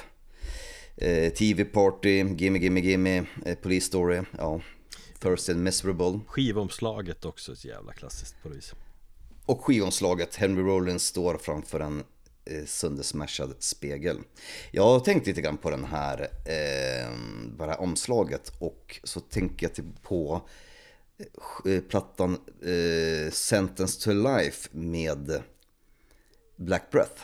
eh, TV Party, Gimme Gimme Gimme, eh, Police Story, ja, Thirsty and Miserable. skivomslaget också ett jävla klassiskt på det viset Och skivomslaget, Henry Rollins står framför en eh, söndersmashad spegel. Jag har tänkt lite grann på den här, eh, bara omslaget och så tänker jag typ på eh, plattan eh, Sentence to Life med Black Breath.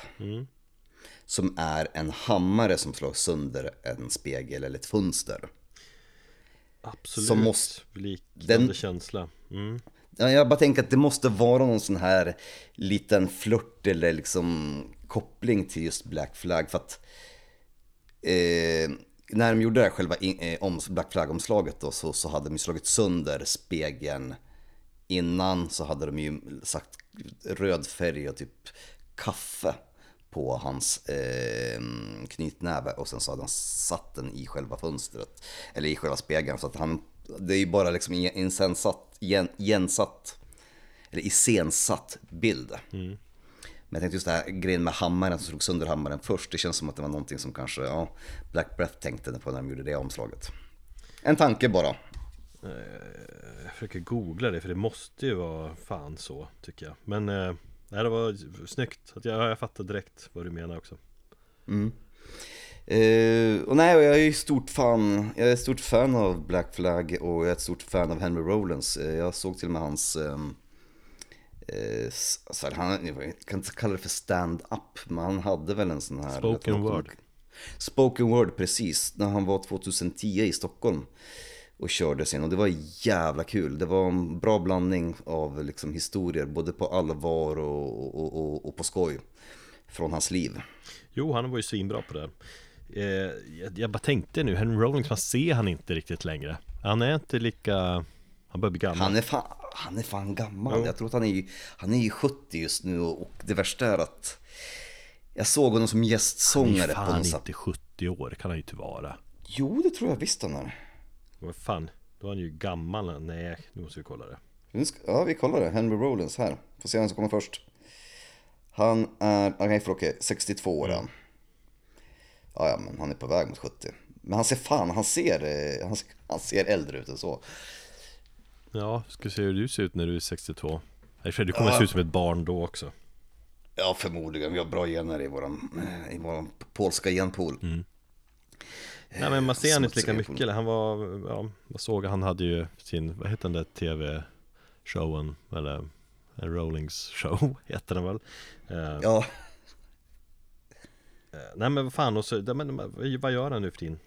Som är en hammare som slår sönder en spegel eller ett fönster. Absolut, Som måste- liknande den- känsla mm. Ja, Jag bara tänker att det måste vara någon sån här liten flört eller liksom koppling till just Black Flag för att eh, när de gjorde det här själva in, eh, om Black Flag-omslaget då så, så hade de ju slagit sönder spegeln innan så hade de ju sagt röd färg och typ kaffe på hans eh, knytnäve och sen så hade han satt den i själva fönstret eller i själva spegeln så att han det är ju bara liksom en insensatt, igen, igensatt eller iscensatt bild. Men jag tänkte just det här grejen med hammaren som slog sönder hammaren först. Det känns som att det var någonting som kanske ja, Black Breath tänkte på när de gjorde det omslaget. En tanke bara. Jag försöker googla det för det måste ju vara fan så tycker jag Men eh, nej, det var snyggt att jag, jag fattar direkt vad du menar också Eh, och nej, jag är ju stort fan, jag är stort fan av Black Flag och jag är ett stort fan av Henry Rollins. Eh, jag såg till och med hans, ehm, eh, alltså han, jag kan inte kalla det för stand-up, men han hade väl en sån här... Spoken word. Spoken word, precis. När han var 2010 i Stockholm och körde sin och det var jävla kul. Det var en bra blandning av liksom historier, både på allvar och, och, och, och på skoj från hans liv. Jo, han var ju svinbra på det eh, jag, jag bara tänkte nu, Henry Rollins, man ser han inte riktigt längre Han är inte lika Han börjar bli gammal Han är fan, han är fan gammal. Jo. Jag tror att han är, han är ju 70 just nu och, det värsta är att jag såg honom som Han är gästsångare ju på fan något sätt. inte 70 år, kan han ju inte vara Jo, det tror jag visst han är. Vad fan, då är han ju gammal Nej, nu måste vi kolla det ja, vi kollar det. Henry Rollins här. Får se vem som kommer först. Han är, okej för okej, 62 år han. Ja, ja, men han är på väg mot 70. Men han ser fan, han ser, eh, han, han ser äldre ut än så. Ja, ska se hur du ser ut när du är 62 I och för sig, Du kommer se ut som ett barn då också Ja, förmodligen. Vi har bra gener i våran, eh, i våran polska genpool. Nej men man ser han inte lika mycket eller? Han var, ja, vad såg jag? Han hade ju sin, vad heter den där tv-showen? Eller en Rollings show heter den väl? Eh, Ja, eh, Nej men vad fan, och så, men, vad gör han nu för tiden?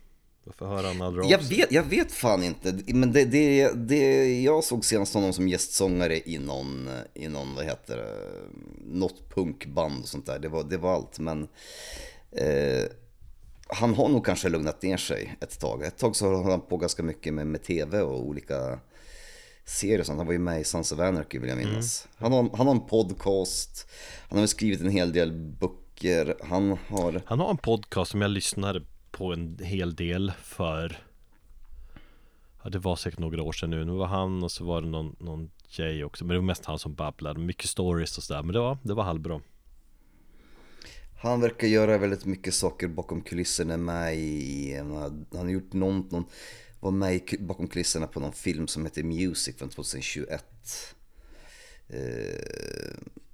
Varför hör han aldrig jag vet, jag vet fan inte. Men det, det, det, jag såg senast honom som gästsångare i någon, i någon vad heter det, något punkband och sånt där. Det var, det var allt. Men eh, han har nog kanske lugnat ner sig ett tag. Ett tag så höll han på ganska mycket med, med tv och olika serier och sånt. Han var ju med i Sons of Anarchy vill jag minnas. Han, har, han har en podcast, han har skrivit en hel del böcker, han har... Han har en podcast som jag lyssnade på en hel del för Ja det var säkert några år sedan nu, nu var han och så var det någon, någon tjej också. Men det var mest han som babblade, mycket stories och sådär. Men det var, det var halvbra Han verkar göra väldigt mycket saker bakom kulisserna med i, han har, gjort någon, någon, var med i, bakom kulisserna på någon film som heter Music från 2021. Eh,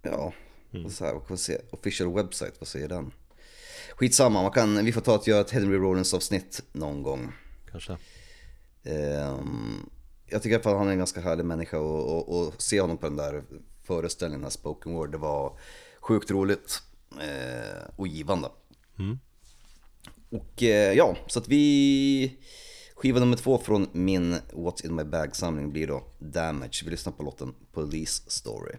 ja, vad så här, vad kan man säga? Official website, vad säger den? Skitsamma, man kan, vi får ta att göra ett Henry Rollins avsnitt någon gång. Kanske Ehm, jag tycker i alla fall att han är en ganska härlig människa och, och, och se honom på den där föreställningen, den här spoken word, det var sjukt roligt och givande. Och eh, ja, så att vi... Skiva nummer två från min What's in my bag-samling blir då Damage. Vi lyssnar på låten Police Story.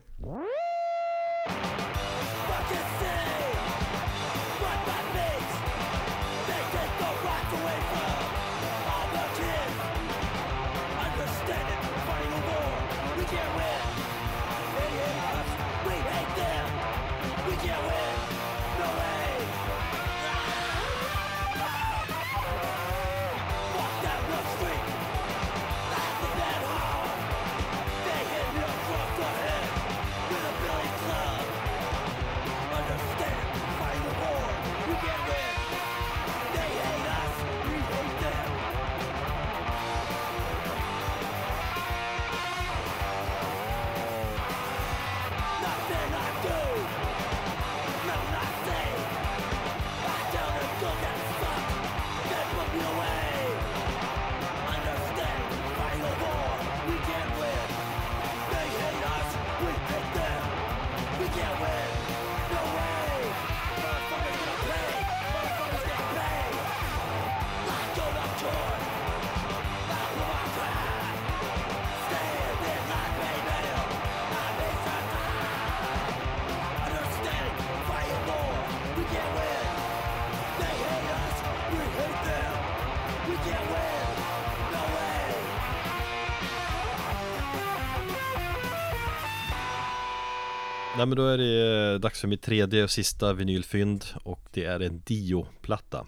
Nej men då är det eh, dags för mitt tredje och sista vinylfynd och det är en Dio-platta.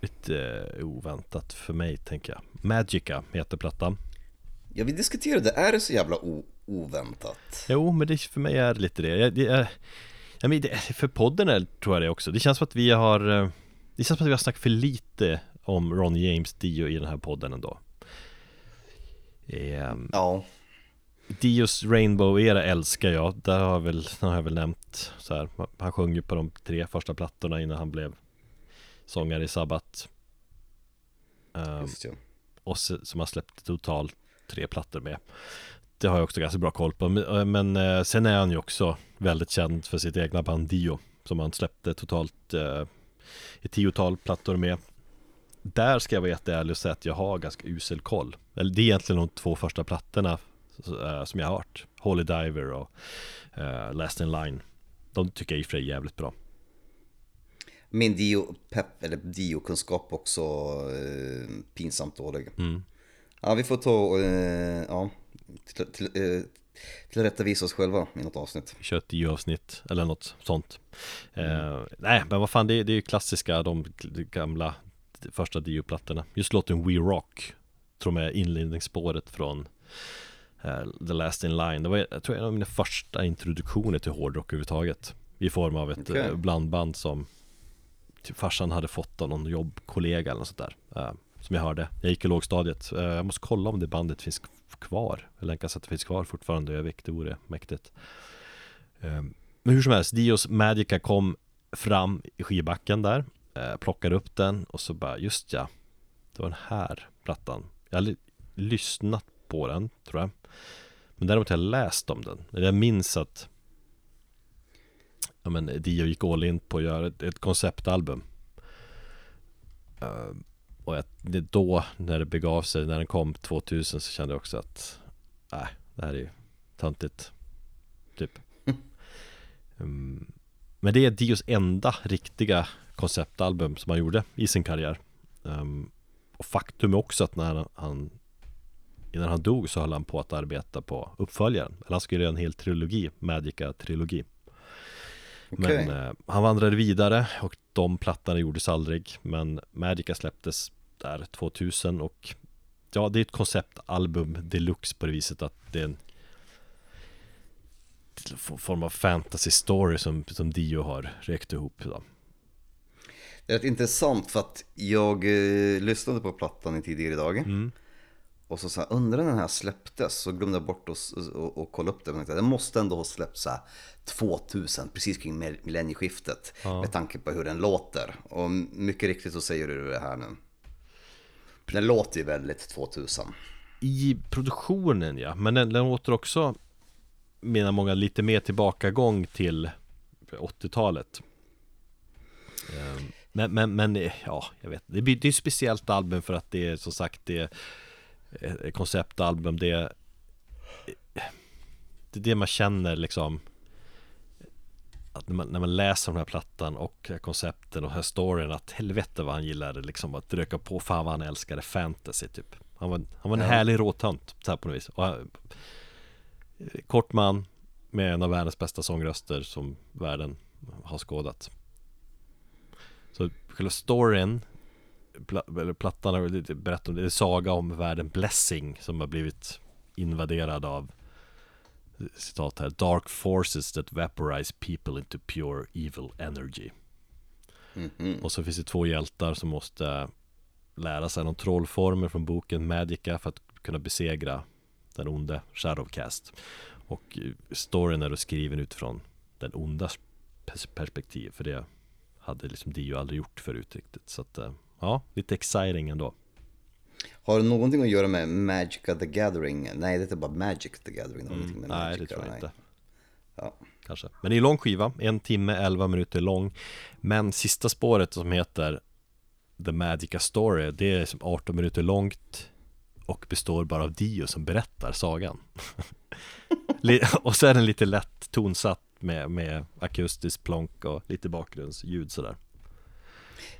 Lite eh, oväntat för mig tänker jag. Magica heter plattan. Ja, vi diskuterade, är det så jävla oväntat? Jo men det, för mig är det lite det, jag, det är, jag men det, För podden är, tror jag det också. Det känns som att vi har eh, Det känns som att vi har snackat för lite om Ron James Dio i den här podden ändå. Ehm, Ja, Dios Rainbow-era älskar jag, där har jag väl, har jag väl nämnt så här. Han sjöng ju på de tre första plattorna innan han blev sångare i Sabbat Ehm, just ja. Och så, som har släppt totalt tre plattor med. Det har jag också ganska bra koll på. Men, eh, men eh, sen är han ju också väldigt känd för sitt egna band Dio Som han släppte totalt eh, ett tiotal plattor med. Där ska jag vara jätteärlig och säga att jag har ganska usel koll. Eller det är egentligen de två första plattorna som jag har hört Holy Diver och eh, Last in Line De tycker jag i och för sig är jävligt bra Min dio, pepp, eller dio-kunskap också eh, pinsamt dålig. Mm. Ja, vi får ta eh, ja, till, till, eh, tillrättavisa oss själva i något avsnitt. Kör ett Dio-avsnitt eller något sånt eh, Nej men vad fan det är, det är ju klassiska de gamla första Dio-plattorna Just låten We Rock Tror jag är inledningsspåret från eh, The Last In Line. Det var jag tror jag, en av mina första introduktioner till hårdrock överhuvudtaget. I form av ett Okej. eh, blandband som typ farsan hade fått av någon jobbkollega eller något sånt där. eh, som jag hörde. Jag gick i lågstadiet. Eh, jag måste kolla om det bandet finns kvar. Länkas att det finns kvar fortfarande i Övik. Det vore mäktigt. Eh, men hur som helst, Dios Magica kom fram i skivbacken där. Eh, plockade upp den och så bara, just ja. Det var den här plattan. Jag li- lyssnat på den, tror jag. Men däremot har jag läst om den. Jag minns att ja, men Dio gick all in på att göra ett, ett konceptalbum. Eh, och jag, det då, när det begav sig, när den kom 2000 så kände jag också att Nej, det här är ju töntigt. Typ. Mm. Men det är Dios enda riktiga konceptalbum som han gjorde i sin karriär. Ehm, och faktum är också att när han Innan han dog så höll han på att arbeta på uppföljaren. Eller han skulle göra en hel trilogi, Magica-trilogi. Okej. Men eh, han vandrade vidare och de plattorna gjordes aldrig. Men Magica släpptes där 2000 och ja, det är ett konceptalbum deluxe på det viset att det är en form av fantasy story som, som Dio har räckt ihop. Då. Det är rätt intressant för att jag eh, lyssnade på plattan tidigare idag. Mm. Och så, så här, undrar när den här släpptes så glömde jag bort att s- och, och kolla upp det. Men tänkte, Den måste ändå ha släppts så här 2000, precis kring mill- millennieskiftet. Med tanke på hur den låter. Och mycket riktigt så säger du det här nu. Den låter ju väldigt 2000. I produktionen ja, men den, den låter också menar många lite mer tillbakagång till 80-talet. Ehm, Men, men, men ja, jag vet det, är ett speciellt album för att det är som sagt det är konceptalbum. Det det, är det man känner liksom att när man, när man läser den här plattan och koncepten och här storyn att helvete vad han gillade liksom att röka på, fan vad han älskade fantasy typ. Han var, han var en Ja. härlig råtönt så här på något vis. Och, han- kort man med en av världens bästa sångröster som världen har skådat. Så själva storyn pla- plattan har berättat om det, det är saga om världen Blessing som har blivit invaderad av citat här Dark forces that vaporize people into pure evil energy. Mhm. Och så finns det två hjältar som måste lära sig någon trollformel från boken Magica för att kunna besegra den onde Shadowcast. Och eh, storyn är då skriven utifrån den ondas pers- perspektiv för det hade liksom Dio aldrig gjort förut riktigt. Så att eh, ja, lite exciting ändå. Har det någonting att göra med Magica the Gathering? Nej, det är bara Magic the Gathering. det ingenting med Mm, Nej, det Magic att tror jag inte. Ja. Kanske. Men det är en lång skiva, en timme, 11 minuter lång. Men sista spåret som heter The Magica Story Det är som 18 minuter långt Och består bara av Dio som berättar sagan. Och så är den lite lätt tonsatt med, med akustisk plonk och lite bakgrundsljud sådär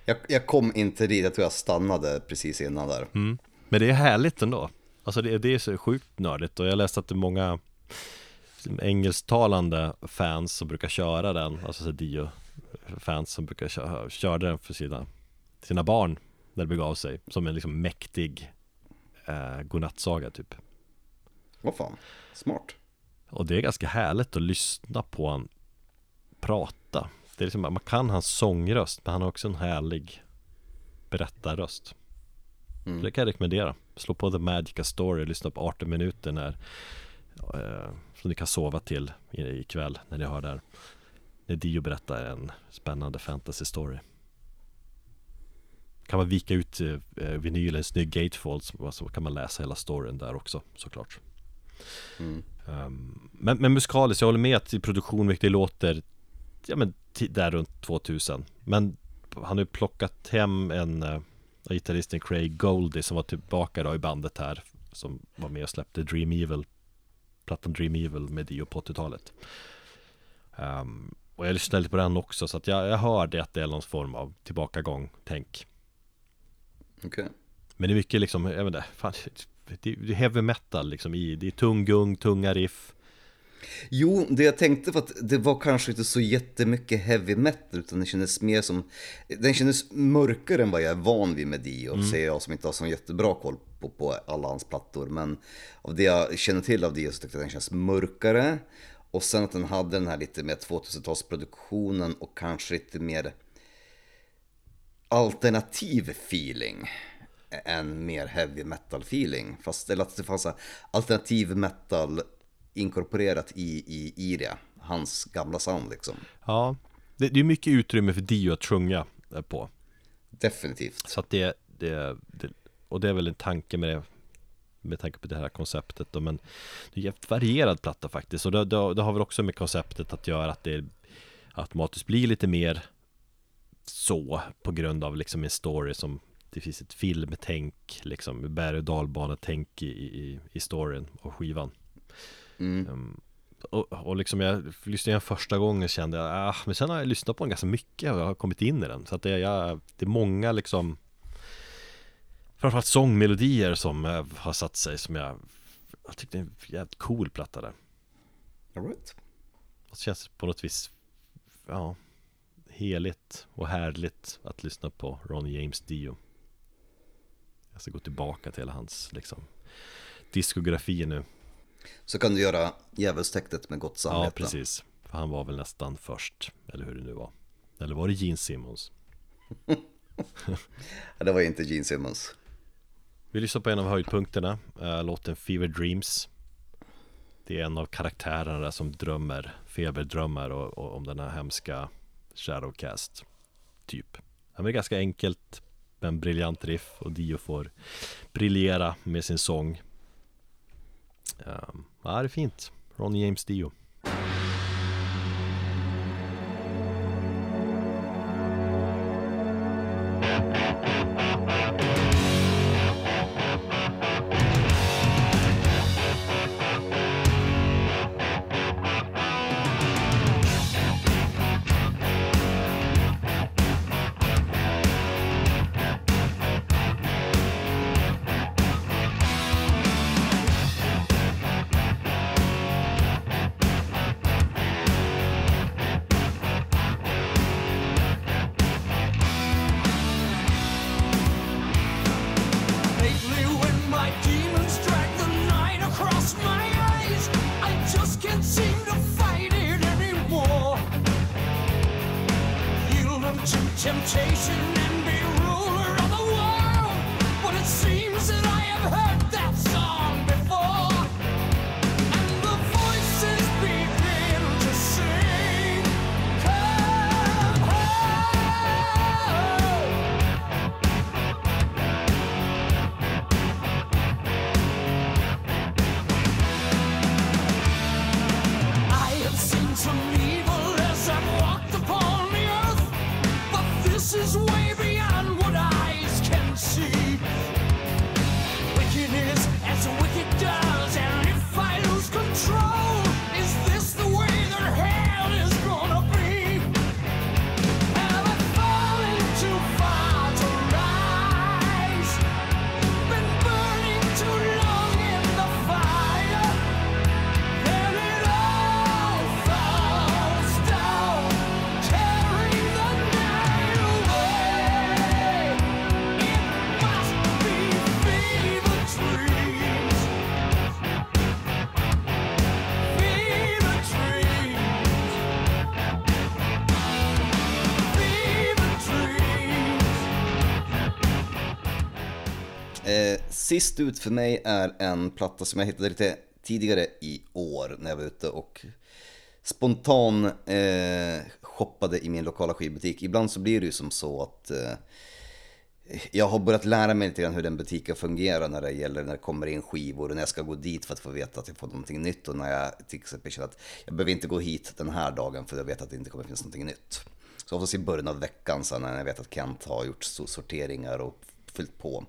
Jag, jag kom inte dit, jag tror jag stannade precis innan där. Mm. Men det är härligt ändå. Alltså det, det är så sjukt nördigt. Och jag läste att det är många engelsktalande fans som brukar köra den. Alltså så Dio fans som brukar köra, köra den för sina, sina barn när det begav sig. Som en liksom mäktig eh, godnattsaga typ. Vad fan, smart. Och det är ganska härligt att lyssna på han prata Det är liksom, man kan hans sångröst men han har också en härlig berättarröst. Mm. Det kan jag rekommendera. Slå på The Magica Story och lyssna på 18 minuter när eh, Som ni kan sova till i- ikväll när ni hör det här När Dio berättar en spännande fantasy story. Kan man vika ut eh, vinylen, snygg gatefold så, så kan man läsa hela storyn där också såklart. Mm. Um, men, men musikaliskt, jag håller med att i produktion vilket det låter Ja men där runt 2000 Men han har ju plockat hem en uh, Gitarristen Craig Goldie som var tillbaka då i bandet här Som var med och släppte Dream Evil Plattan Dream Evil med Dio på 80-talet um, Och jag lyssnade lite på den också så att jag, jag hör det att det är någon form av tillbakagång, tänk. Okej. men det är mycket liksom, jag vet inte, fan, det det är heavy metal liksom i, det är tung gung, tunga riff Jo, det jag tänkte var att det var kanske inte så jättemycket heavy metal utan det kändes mer som, den kändes mörkare än vad jag är van vid med Dio, säger jag som inte har så jättebra koll på, på alla hans plattor. Men av det jag känner till av Dio så tyckte jag den känns mörkare. Och sen att den hade den här lite mer 2000-talsproduktionen och kanske lite mer alternativ feeling än mer heavy metal feeling. Fast eller att det fanns alternativ metal inkorporerat i, i, i det. Hans gamla sound liksom. Ja, det, det är mycket utrymme för Dio att sjunga eh, på. Definitivt. Så att det, det, det och det är väl en tanke med det med tanke på det här konceptet då, men det är jävligt varierad platta faktiskt och det, det, det har väl också med konceptet att göra att det automatiskt blir lite mer så på grund av liksom en story som det finns ett filmtänk liksom berg och dalbanetänk i, i, i storyn och skivan Mm. um, och, och liksom jag lyssnade igen första gången kände jag, ah, men sen har jag lyssnat på den ganska mycket och jag har kommit in i den så att det, jag, det är många liksom Framförallt sångmelodier som eh, har satt sig som jag Jag tyckte det är en jävligt cool platta där All right. Och så känns det på något vis Ja Heligt och härligt att lyssna på Ronnie James Dio Jag ska gå tillbaka till hela hans liksom Diskografi nu Så kan du göra djävulstecknet med gott samvete. Ja precis För han var väl nästan först Eller hur det nu var Eller var det Gene Simmons? Det var inte Gene Simmons. Vi lyssnar på en av höjdpunkterna äh, Låten Fever Dreams Det är en av karaktärerna där som drömmer Feberdrömmar och, och om den här hemska Shadowcast Typ ja, men Det är ganska enkelt Men briljant riff och Dio får briljera med sin sång um, Ja det är fint. Ronny James Dio. Sist ut för mig är en platta som jag hittade lite tidigare i år när jag var ute och spontan eh, shoppade i min lokala skivbutik. Ibland så blir det ju som så att eh, jag har börjat lära mig lite grann hur den butiken fungerar när det gäller när det kommer in skivor och när jag ska gå dit för att få veta att jag får någonting nytt och när jag till exempel känner att jag behöver inte gå hit den här dagen för jag vet att det inte kommer finnas någonting nytt. Så oftast i början av veckan så när jag vet att Kent har gjort sorteringar och fyllt på.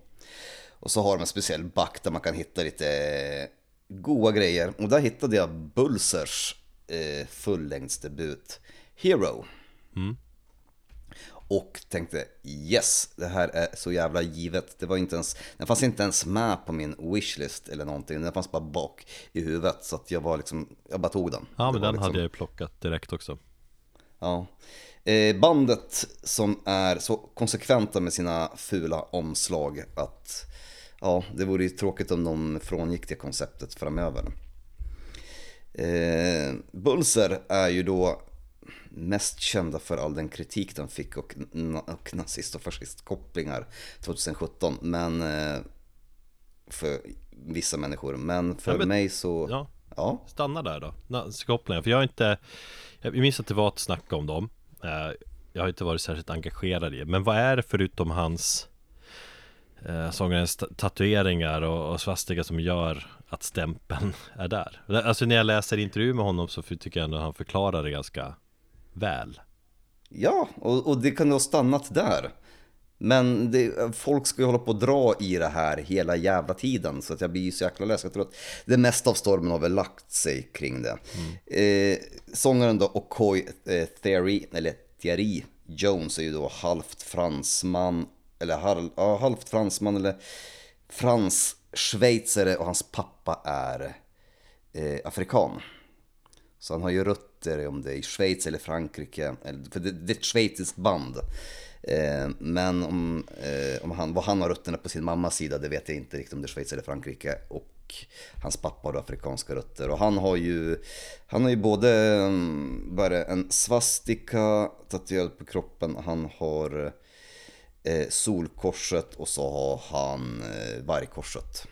Och så har de en speciell back där man kan hitta lite goa grejer. Och där hittade jag Bulsers eh, fullängdsdebut Hero. Och tänkte yes, det här är så jävla givet. Det var inte ens, den fanns inte ens med på min wishlist eller någonting. Den fanns bara bak i huvudet. Så att jag var liksom, jag bara tog den. Ja men den liksom, hade jag ju plockat direkt också Ja. Eh, bandet som är så konsekventa med sina fula omslag att ja, det vore ju tråkigt om de frångick det konceptet framöver. Eh, Bulser är ju då mest kända för all den kritik de fick och, och nazist och fascistkopplingar 2017. Men eh, för vissa människor. Men för Ja, men- mig så... Ja, ja. stanna där då, nazikopplingar För jag har inte Jag minns att det var ett snack om dem Eh, Jag har inte varit särskilt engagerad i det Men vad är det förutom hans eh, Sångarens ta- tatueringar och, och svastika som gör att stämpeln är där Alltså när jag läser intervju med honom så tycker jag ändå att han förklarar det ganska väl Ja, och, och det kan ha stannat där. Men det, folk ska ju hålla på att dra i det här hela jävla tiden så att jag blir ju så jäkla less. Jag tror att det mesta av stormen har väl lagt sig kring det. Eh, sångaren då, Okoy eh, Theory, eller Thierry Jones är ju då halvt fransman, eller halv, ja, halvt fransman eller frans schweizare och hans pappa är eh, afrikan. Så han har ju rötter om det är i Schweiz eller Frankrike, eller- för det, det är ett schweiziskt band. Eh, men om, eh, om han, vad han har rötterna på sin mammas sida, det vet jag inte riktigt om det är Schweiz eller Frankrike. Och hans pappa har afrikanska rötter. Och han har ju, han har ju både mm, bara en svastika tatuerad på kroppen, han har eh, Eh, solkorset och så har han eh, vargkorset.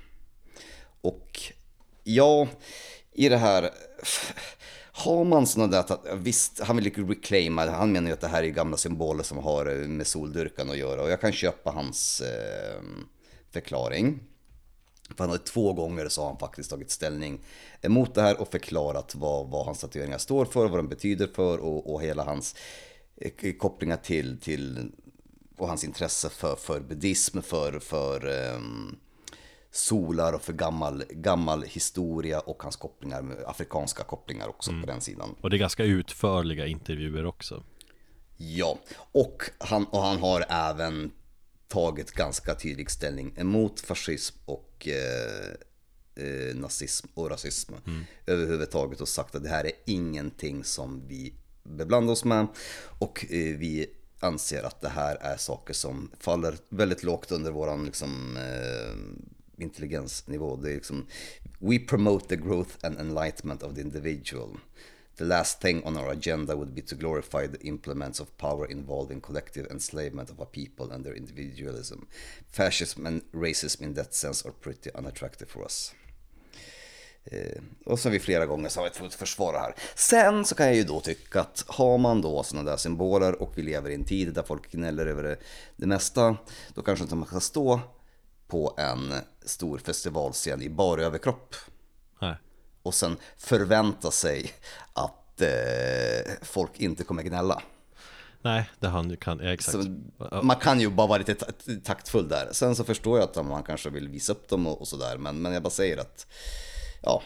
Och ja, i det här, har man sådana där, att- visst, han vill ju reclaima, han menar ju att det här är gamla symboler som har eh, med soldyrkan att göra och jag kan köpa hans eh, förklaring. För han har två gånger så har han faktiskt tagit ställning emot det här och förklarat vad, vad hans tatueringar står för, vad de betyder för och, och hela hans eh, kopplingar till, till och hans intresse för, för buddhism, för, för ehm, solar och för gammal, gammal historia och hans kopplingar med afrikanska kopplingar också på den sidan. Och det är ganska utförliga intervjuer också. Ja, och han, och han har även tagit ganska tydlig ställning emot fascism och eh, eh, nazism och rasism överhuvudtaget och sagt att det här är ingenting som vi beblandar oss med. Och eh, vi anser att det här är saker som faller väldigt lågt under våran liksom, eh, intelligensnivå. Det är liksom, we promote the growth and enlightenment of the individual. The last thing on our agenda would be to glorify the implements of power involving collective enslavement of a people and their individualism. Fascism and racism in that sense are pretty unattractive for us. Eh, och som vi flera gånger sa, ett försvara här. Sen så kan jag ju då tycka att har man då sådana där symboler och vi lever i en tid där folk gnäller över det, det mesta, då kanske inte man ska stå på en stor festivalscen i bara överkropp Nej och sen förvänta sig att eh, folk inte kommer gnälla. Nej, det han kan, ja, exakt Så man kan ju bara vara lite ta- taktfull där. Sen så förstår jag att man kanske vill visa upp dem och, och sådär, men, men jag bara säger att, ja.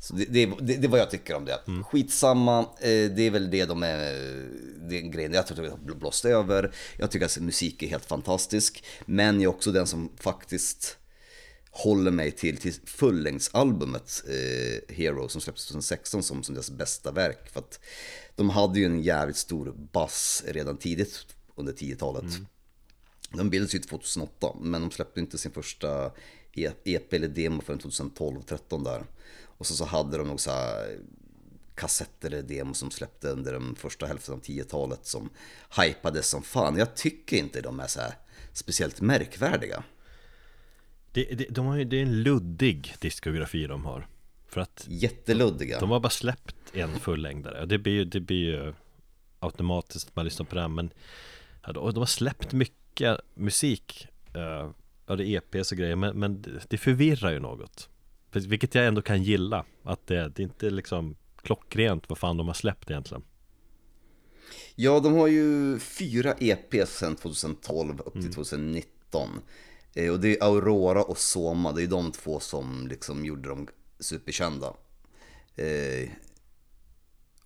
Så det, det, det, det är vad jag tycker om det. Skitsamma, eh, det är väl det de är, det är en grej jag tror att har blåst över. Jag tycker att musik är helt fantastisk, men jag är också den som faktiskt håller mig till, till fullängdsalbumet eh, Hero som släpptes 2016 som, som deras bästa verk. För att de hade ju en jävligt stor bass redan tidigt under 10-talet. De bildades ju 2008 men de släppte inte sin första EP eller demo förrän 2012-13 där. Och så, så hade de nog så här kassetter eller demo som släppte under den första hälften av 10-talet som hypades som fan. Jag tycker inte de är så speciellt märkvärdiga. det, det, de har ju, det är en luddig diskografi de har För att Jätteluddiga. de har bara släppt en fullängdare Det blir ju, det blir ju automatiskt man lyssnar på den Men ja, de, de har släppt mycket musik eh, Ja det är EPs och grejer men, men det- förvirrar ju något Vilket jag ändå kan gilla Att det, det är inte liksom klockrent vad fan de har släppt egentligen Ja, de har ju fyra EPs sedan 2012 upp till 2019. Eh, Och det är Aurora och Soma, det är de två som liksom gjorde dem superkända. Eh,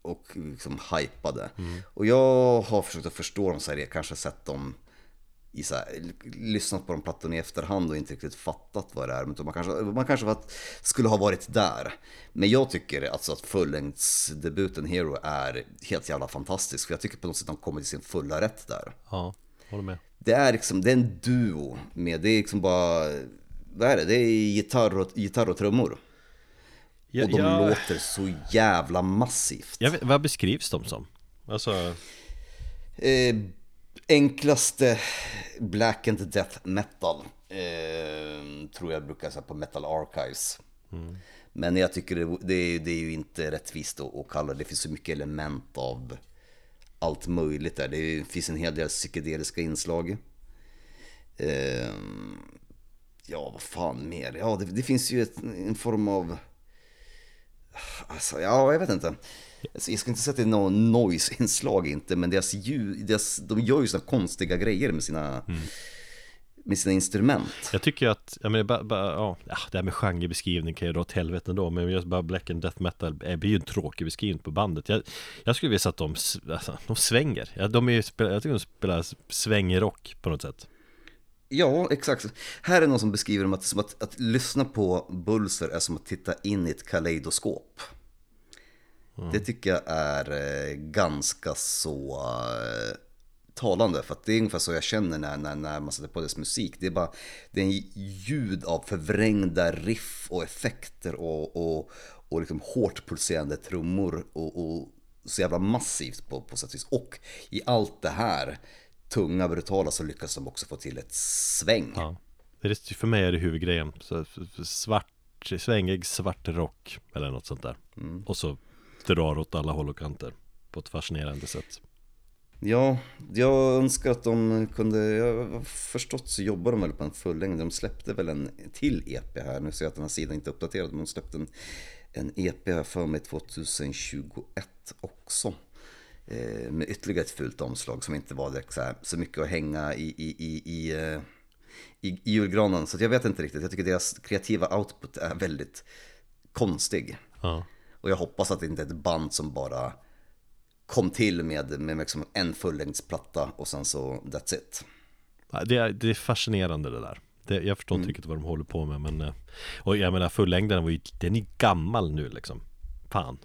och liksom hypade. Och jag har försökt att förstå dem så här, jag kanske sett dem i så här, lyssnat på de plattorna i efterhand och inte riktigt fattat vad det är. Men man kanske, man kanske var, skulle ha varit där. Men jag tycker alltså att fullängdsdebuten Hero är helt jävla fantastisk. För jag tycker på något sätt att de kommer till sin fulla rätt där. Ja, håller med. Det är liksom, det är en duo med, det är liksom bara, vad är det? Det är gitarr och, gitarr och trummor. Ja, Och de ja, låter så jävla massivt. vet, vad beskrivs de som? Alltså, Eh, enklaste black and death metal eh, tror jag brukar säga på Metal Archives. Men jag tycker det, det, är, det är ju inte rättvist att, att kalla det, det finns så mycket element av allt möjligt där. Det finns en hel del psykedeliska inslag. Eh, ja, vad fan mer? Ja, det, det finns ju ett, en form av... Alltså, ja, jag vet inte. Alltså, jag ska inte säga att det är någon noise-inslag inte, men deras ljud, deras, de gör ju sådana konstiga grejer med sina, med sina instrument. jag tycker att, jag menar, bara, bara, ja, det här med genrebeskrivning kan ju dra åt helvete ändå Men just bara black and death metal är- ju en tråkig beskrivning på bandet Jag, jag skulle vilja säga att de, alltså, de svänger ja, de är, Jag tycker de spelar svängrock på något sätt Ja, exakt. Här är någon som beskriver dem att, som att, att lyssna på Bulser är som att titta in i ett kaleidoskop. Det tycker jag är eh, ganska så eh, talande. För att det är ungefär så jag känner när, när, när man sätter på dess musik. Det är bara det är en ljud av förvrängda riff och effekter och, och, och liksom hårt pulserande trummor. Och, och så jävla massivt på, på sätt och vis. Och i allt det här tunga, brutala så lyckas de också få till ett sväng. Ja För mig är det huvudgrejen så, Svart, svängig svart rock Eller något sånt där Och så drar åt alla håll och kanter På ett fascinerande sätt Ja, jag önskar att de kunde, jag har förstått så jobbar de väl på en fullängd. De släppte väl en till EP här, nu ser jag att den här sidan inte är uppdaterad, men de släppte en, en EP här för mig 2021 också. Eh, med ytterligare ett fult omslag som inte var direkt så, här, så mycket att hänga i, i, i, i, eh, i, i julgranen. Så jag vet inte riktigt, jag tycker deras kreativa output är väldigt konstig. Ja Och jag hoppas att det inte är ett band som bara kom till med, med liksom en fullängdsplatta och sen så that's it. Ja, Det är, det är fascinerande det där det, Jag förstår inte riktigt vad de håller på med men eh, Och jag menar fullängden var ju Den är gammal nu liksom Fan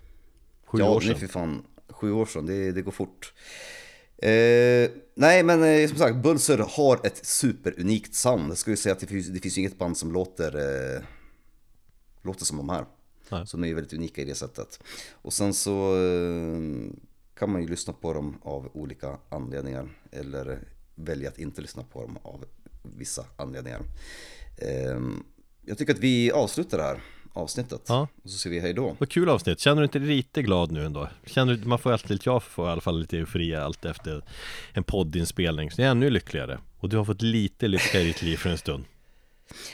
Sju ja, år sedan för fan, sju år sedan, det, det går fort. Eh, nej men eh, som sagt, Bulser har ett superunikt sound. Jag skulle säga att det finns, det finns inget band som låter, eh, låter som de här. Nej. Så de är väldigt unika i det sättet. Och sen så eh, kan man ju lyssna på dem av olika anledningar. Eller välja att inte lyssna på dem av vissa anledningar. Eh, jag tycker att vi avslutar det här avsnittet. Ja. Och så ser vi hej då. Vad kul avsnitt, känner du inte dig lite glad nu ändå? Känner du, man får alltid lite, jag får i alla fall lite eufori allt efter en poddinspelning Så jag är ännu lyckligare Och du har fått lite lycka i ditt liv för en stund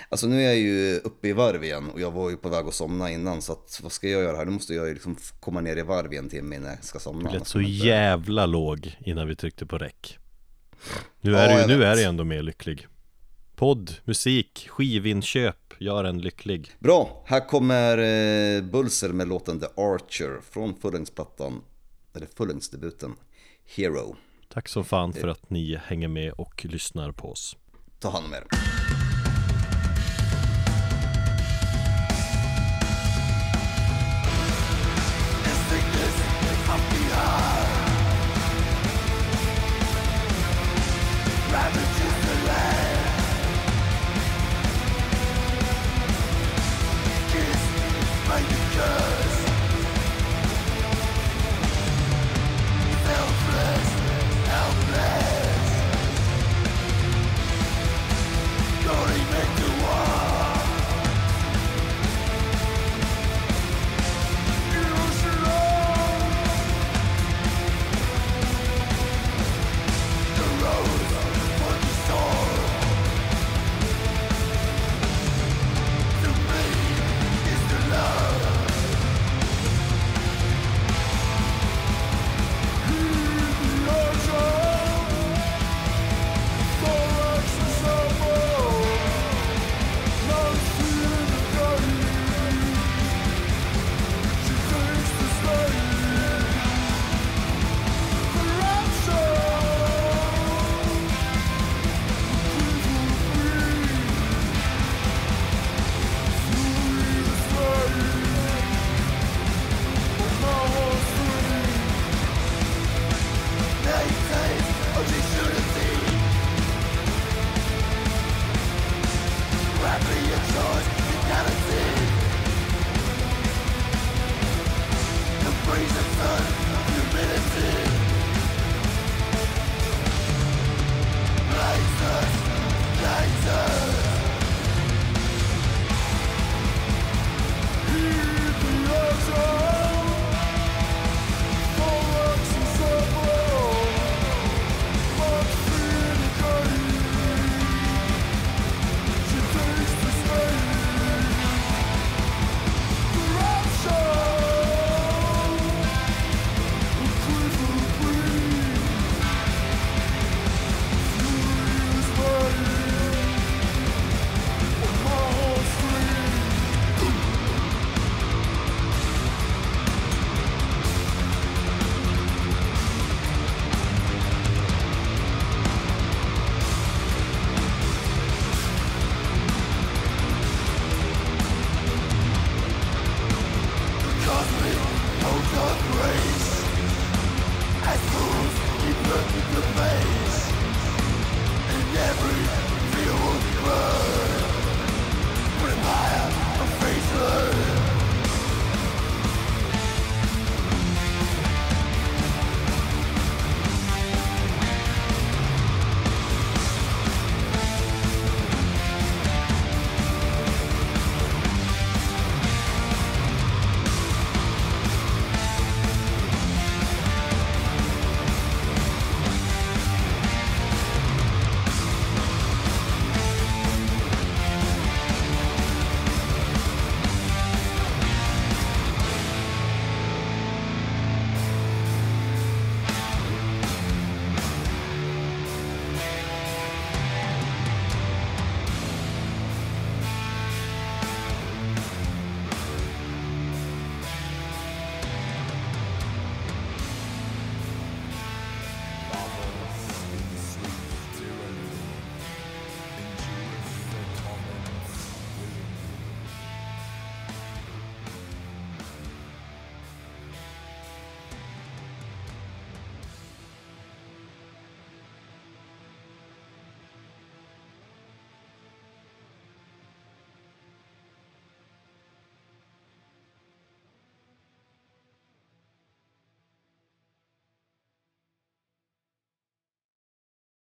Alltså nu är jag ju uppe i varv igen och jag var ju på väg att somna innan så att vad ska jag göra här? Nu måste jag ju liksom komma ner i varv igen till innan jag ska somna. Du lät så jävla låg innan vi tryckte på räck Nu Ja, är du, jag nu vet. är du ändå mer lycklig Podd, musik, skivinköp, gör en lycklig Bra, här kommer eh, Bulser med låten The Archer från fullängdsplattan, eller fullängdsdebuten Hero. Tack så fan för att ni hänger med och lyssnar på oss Ta hand om er.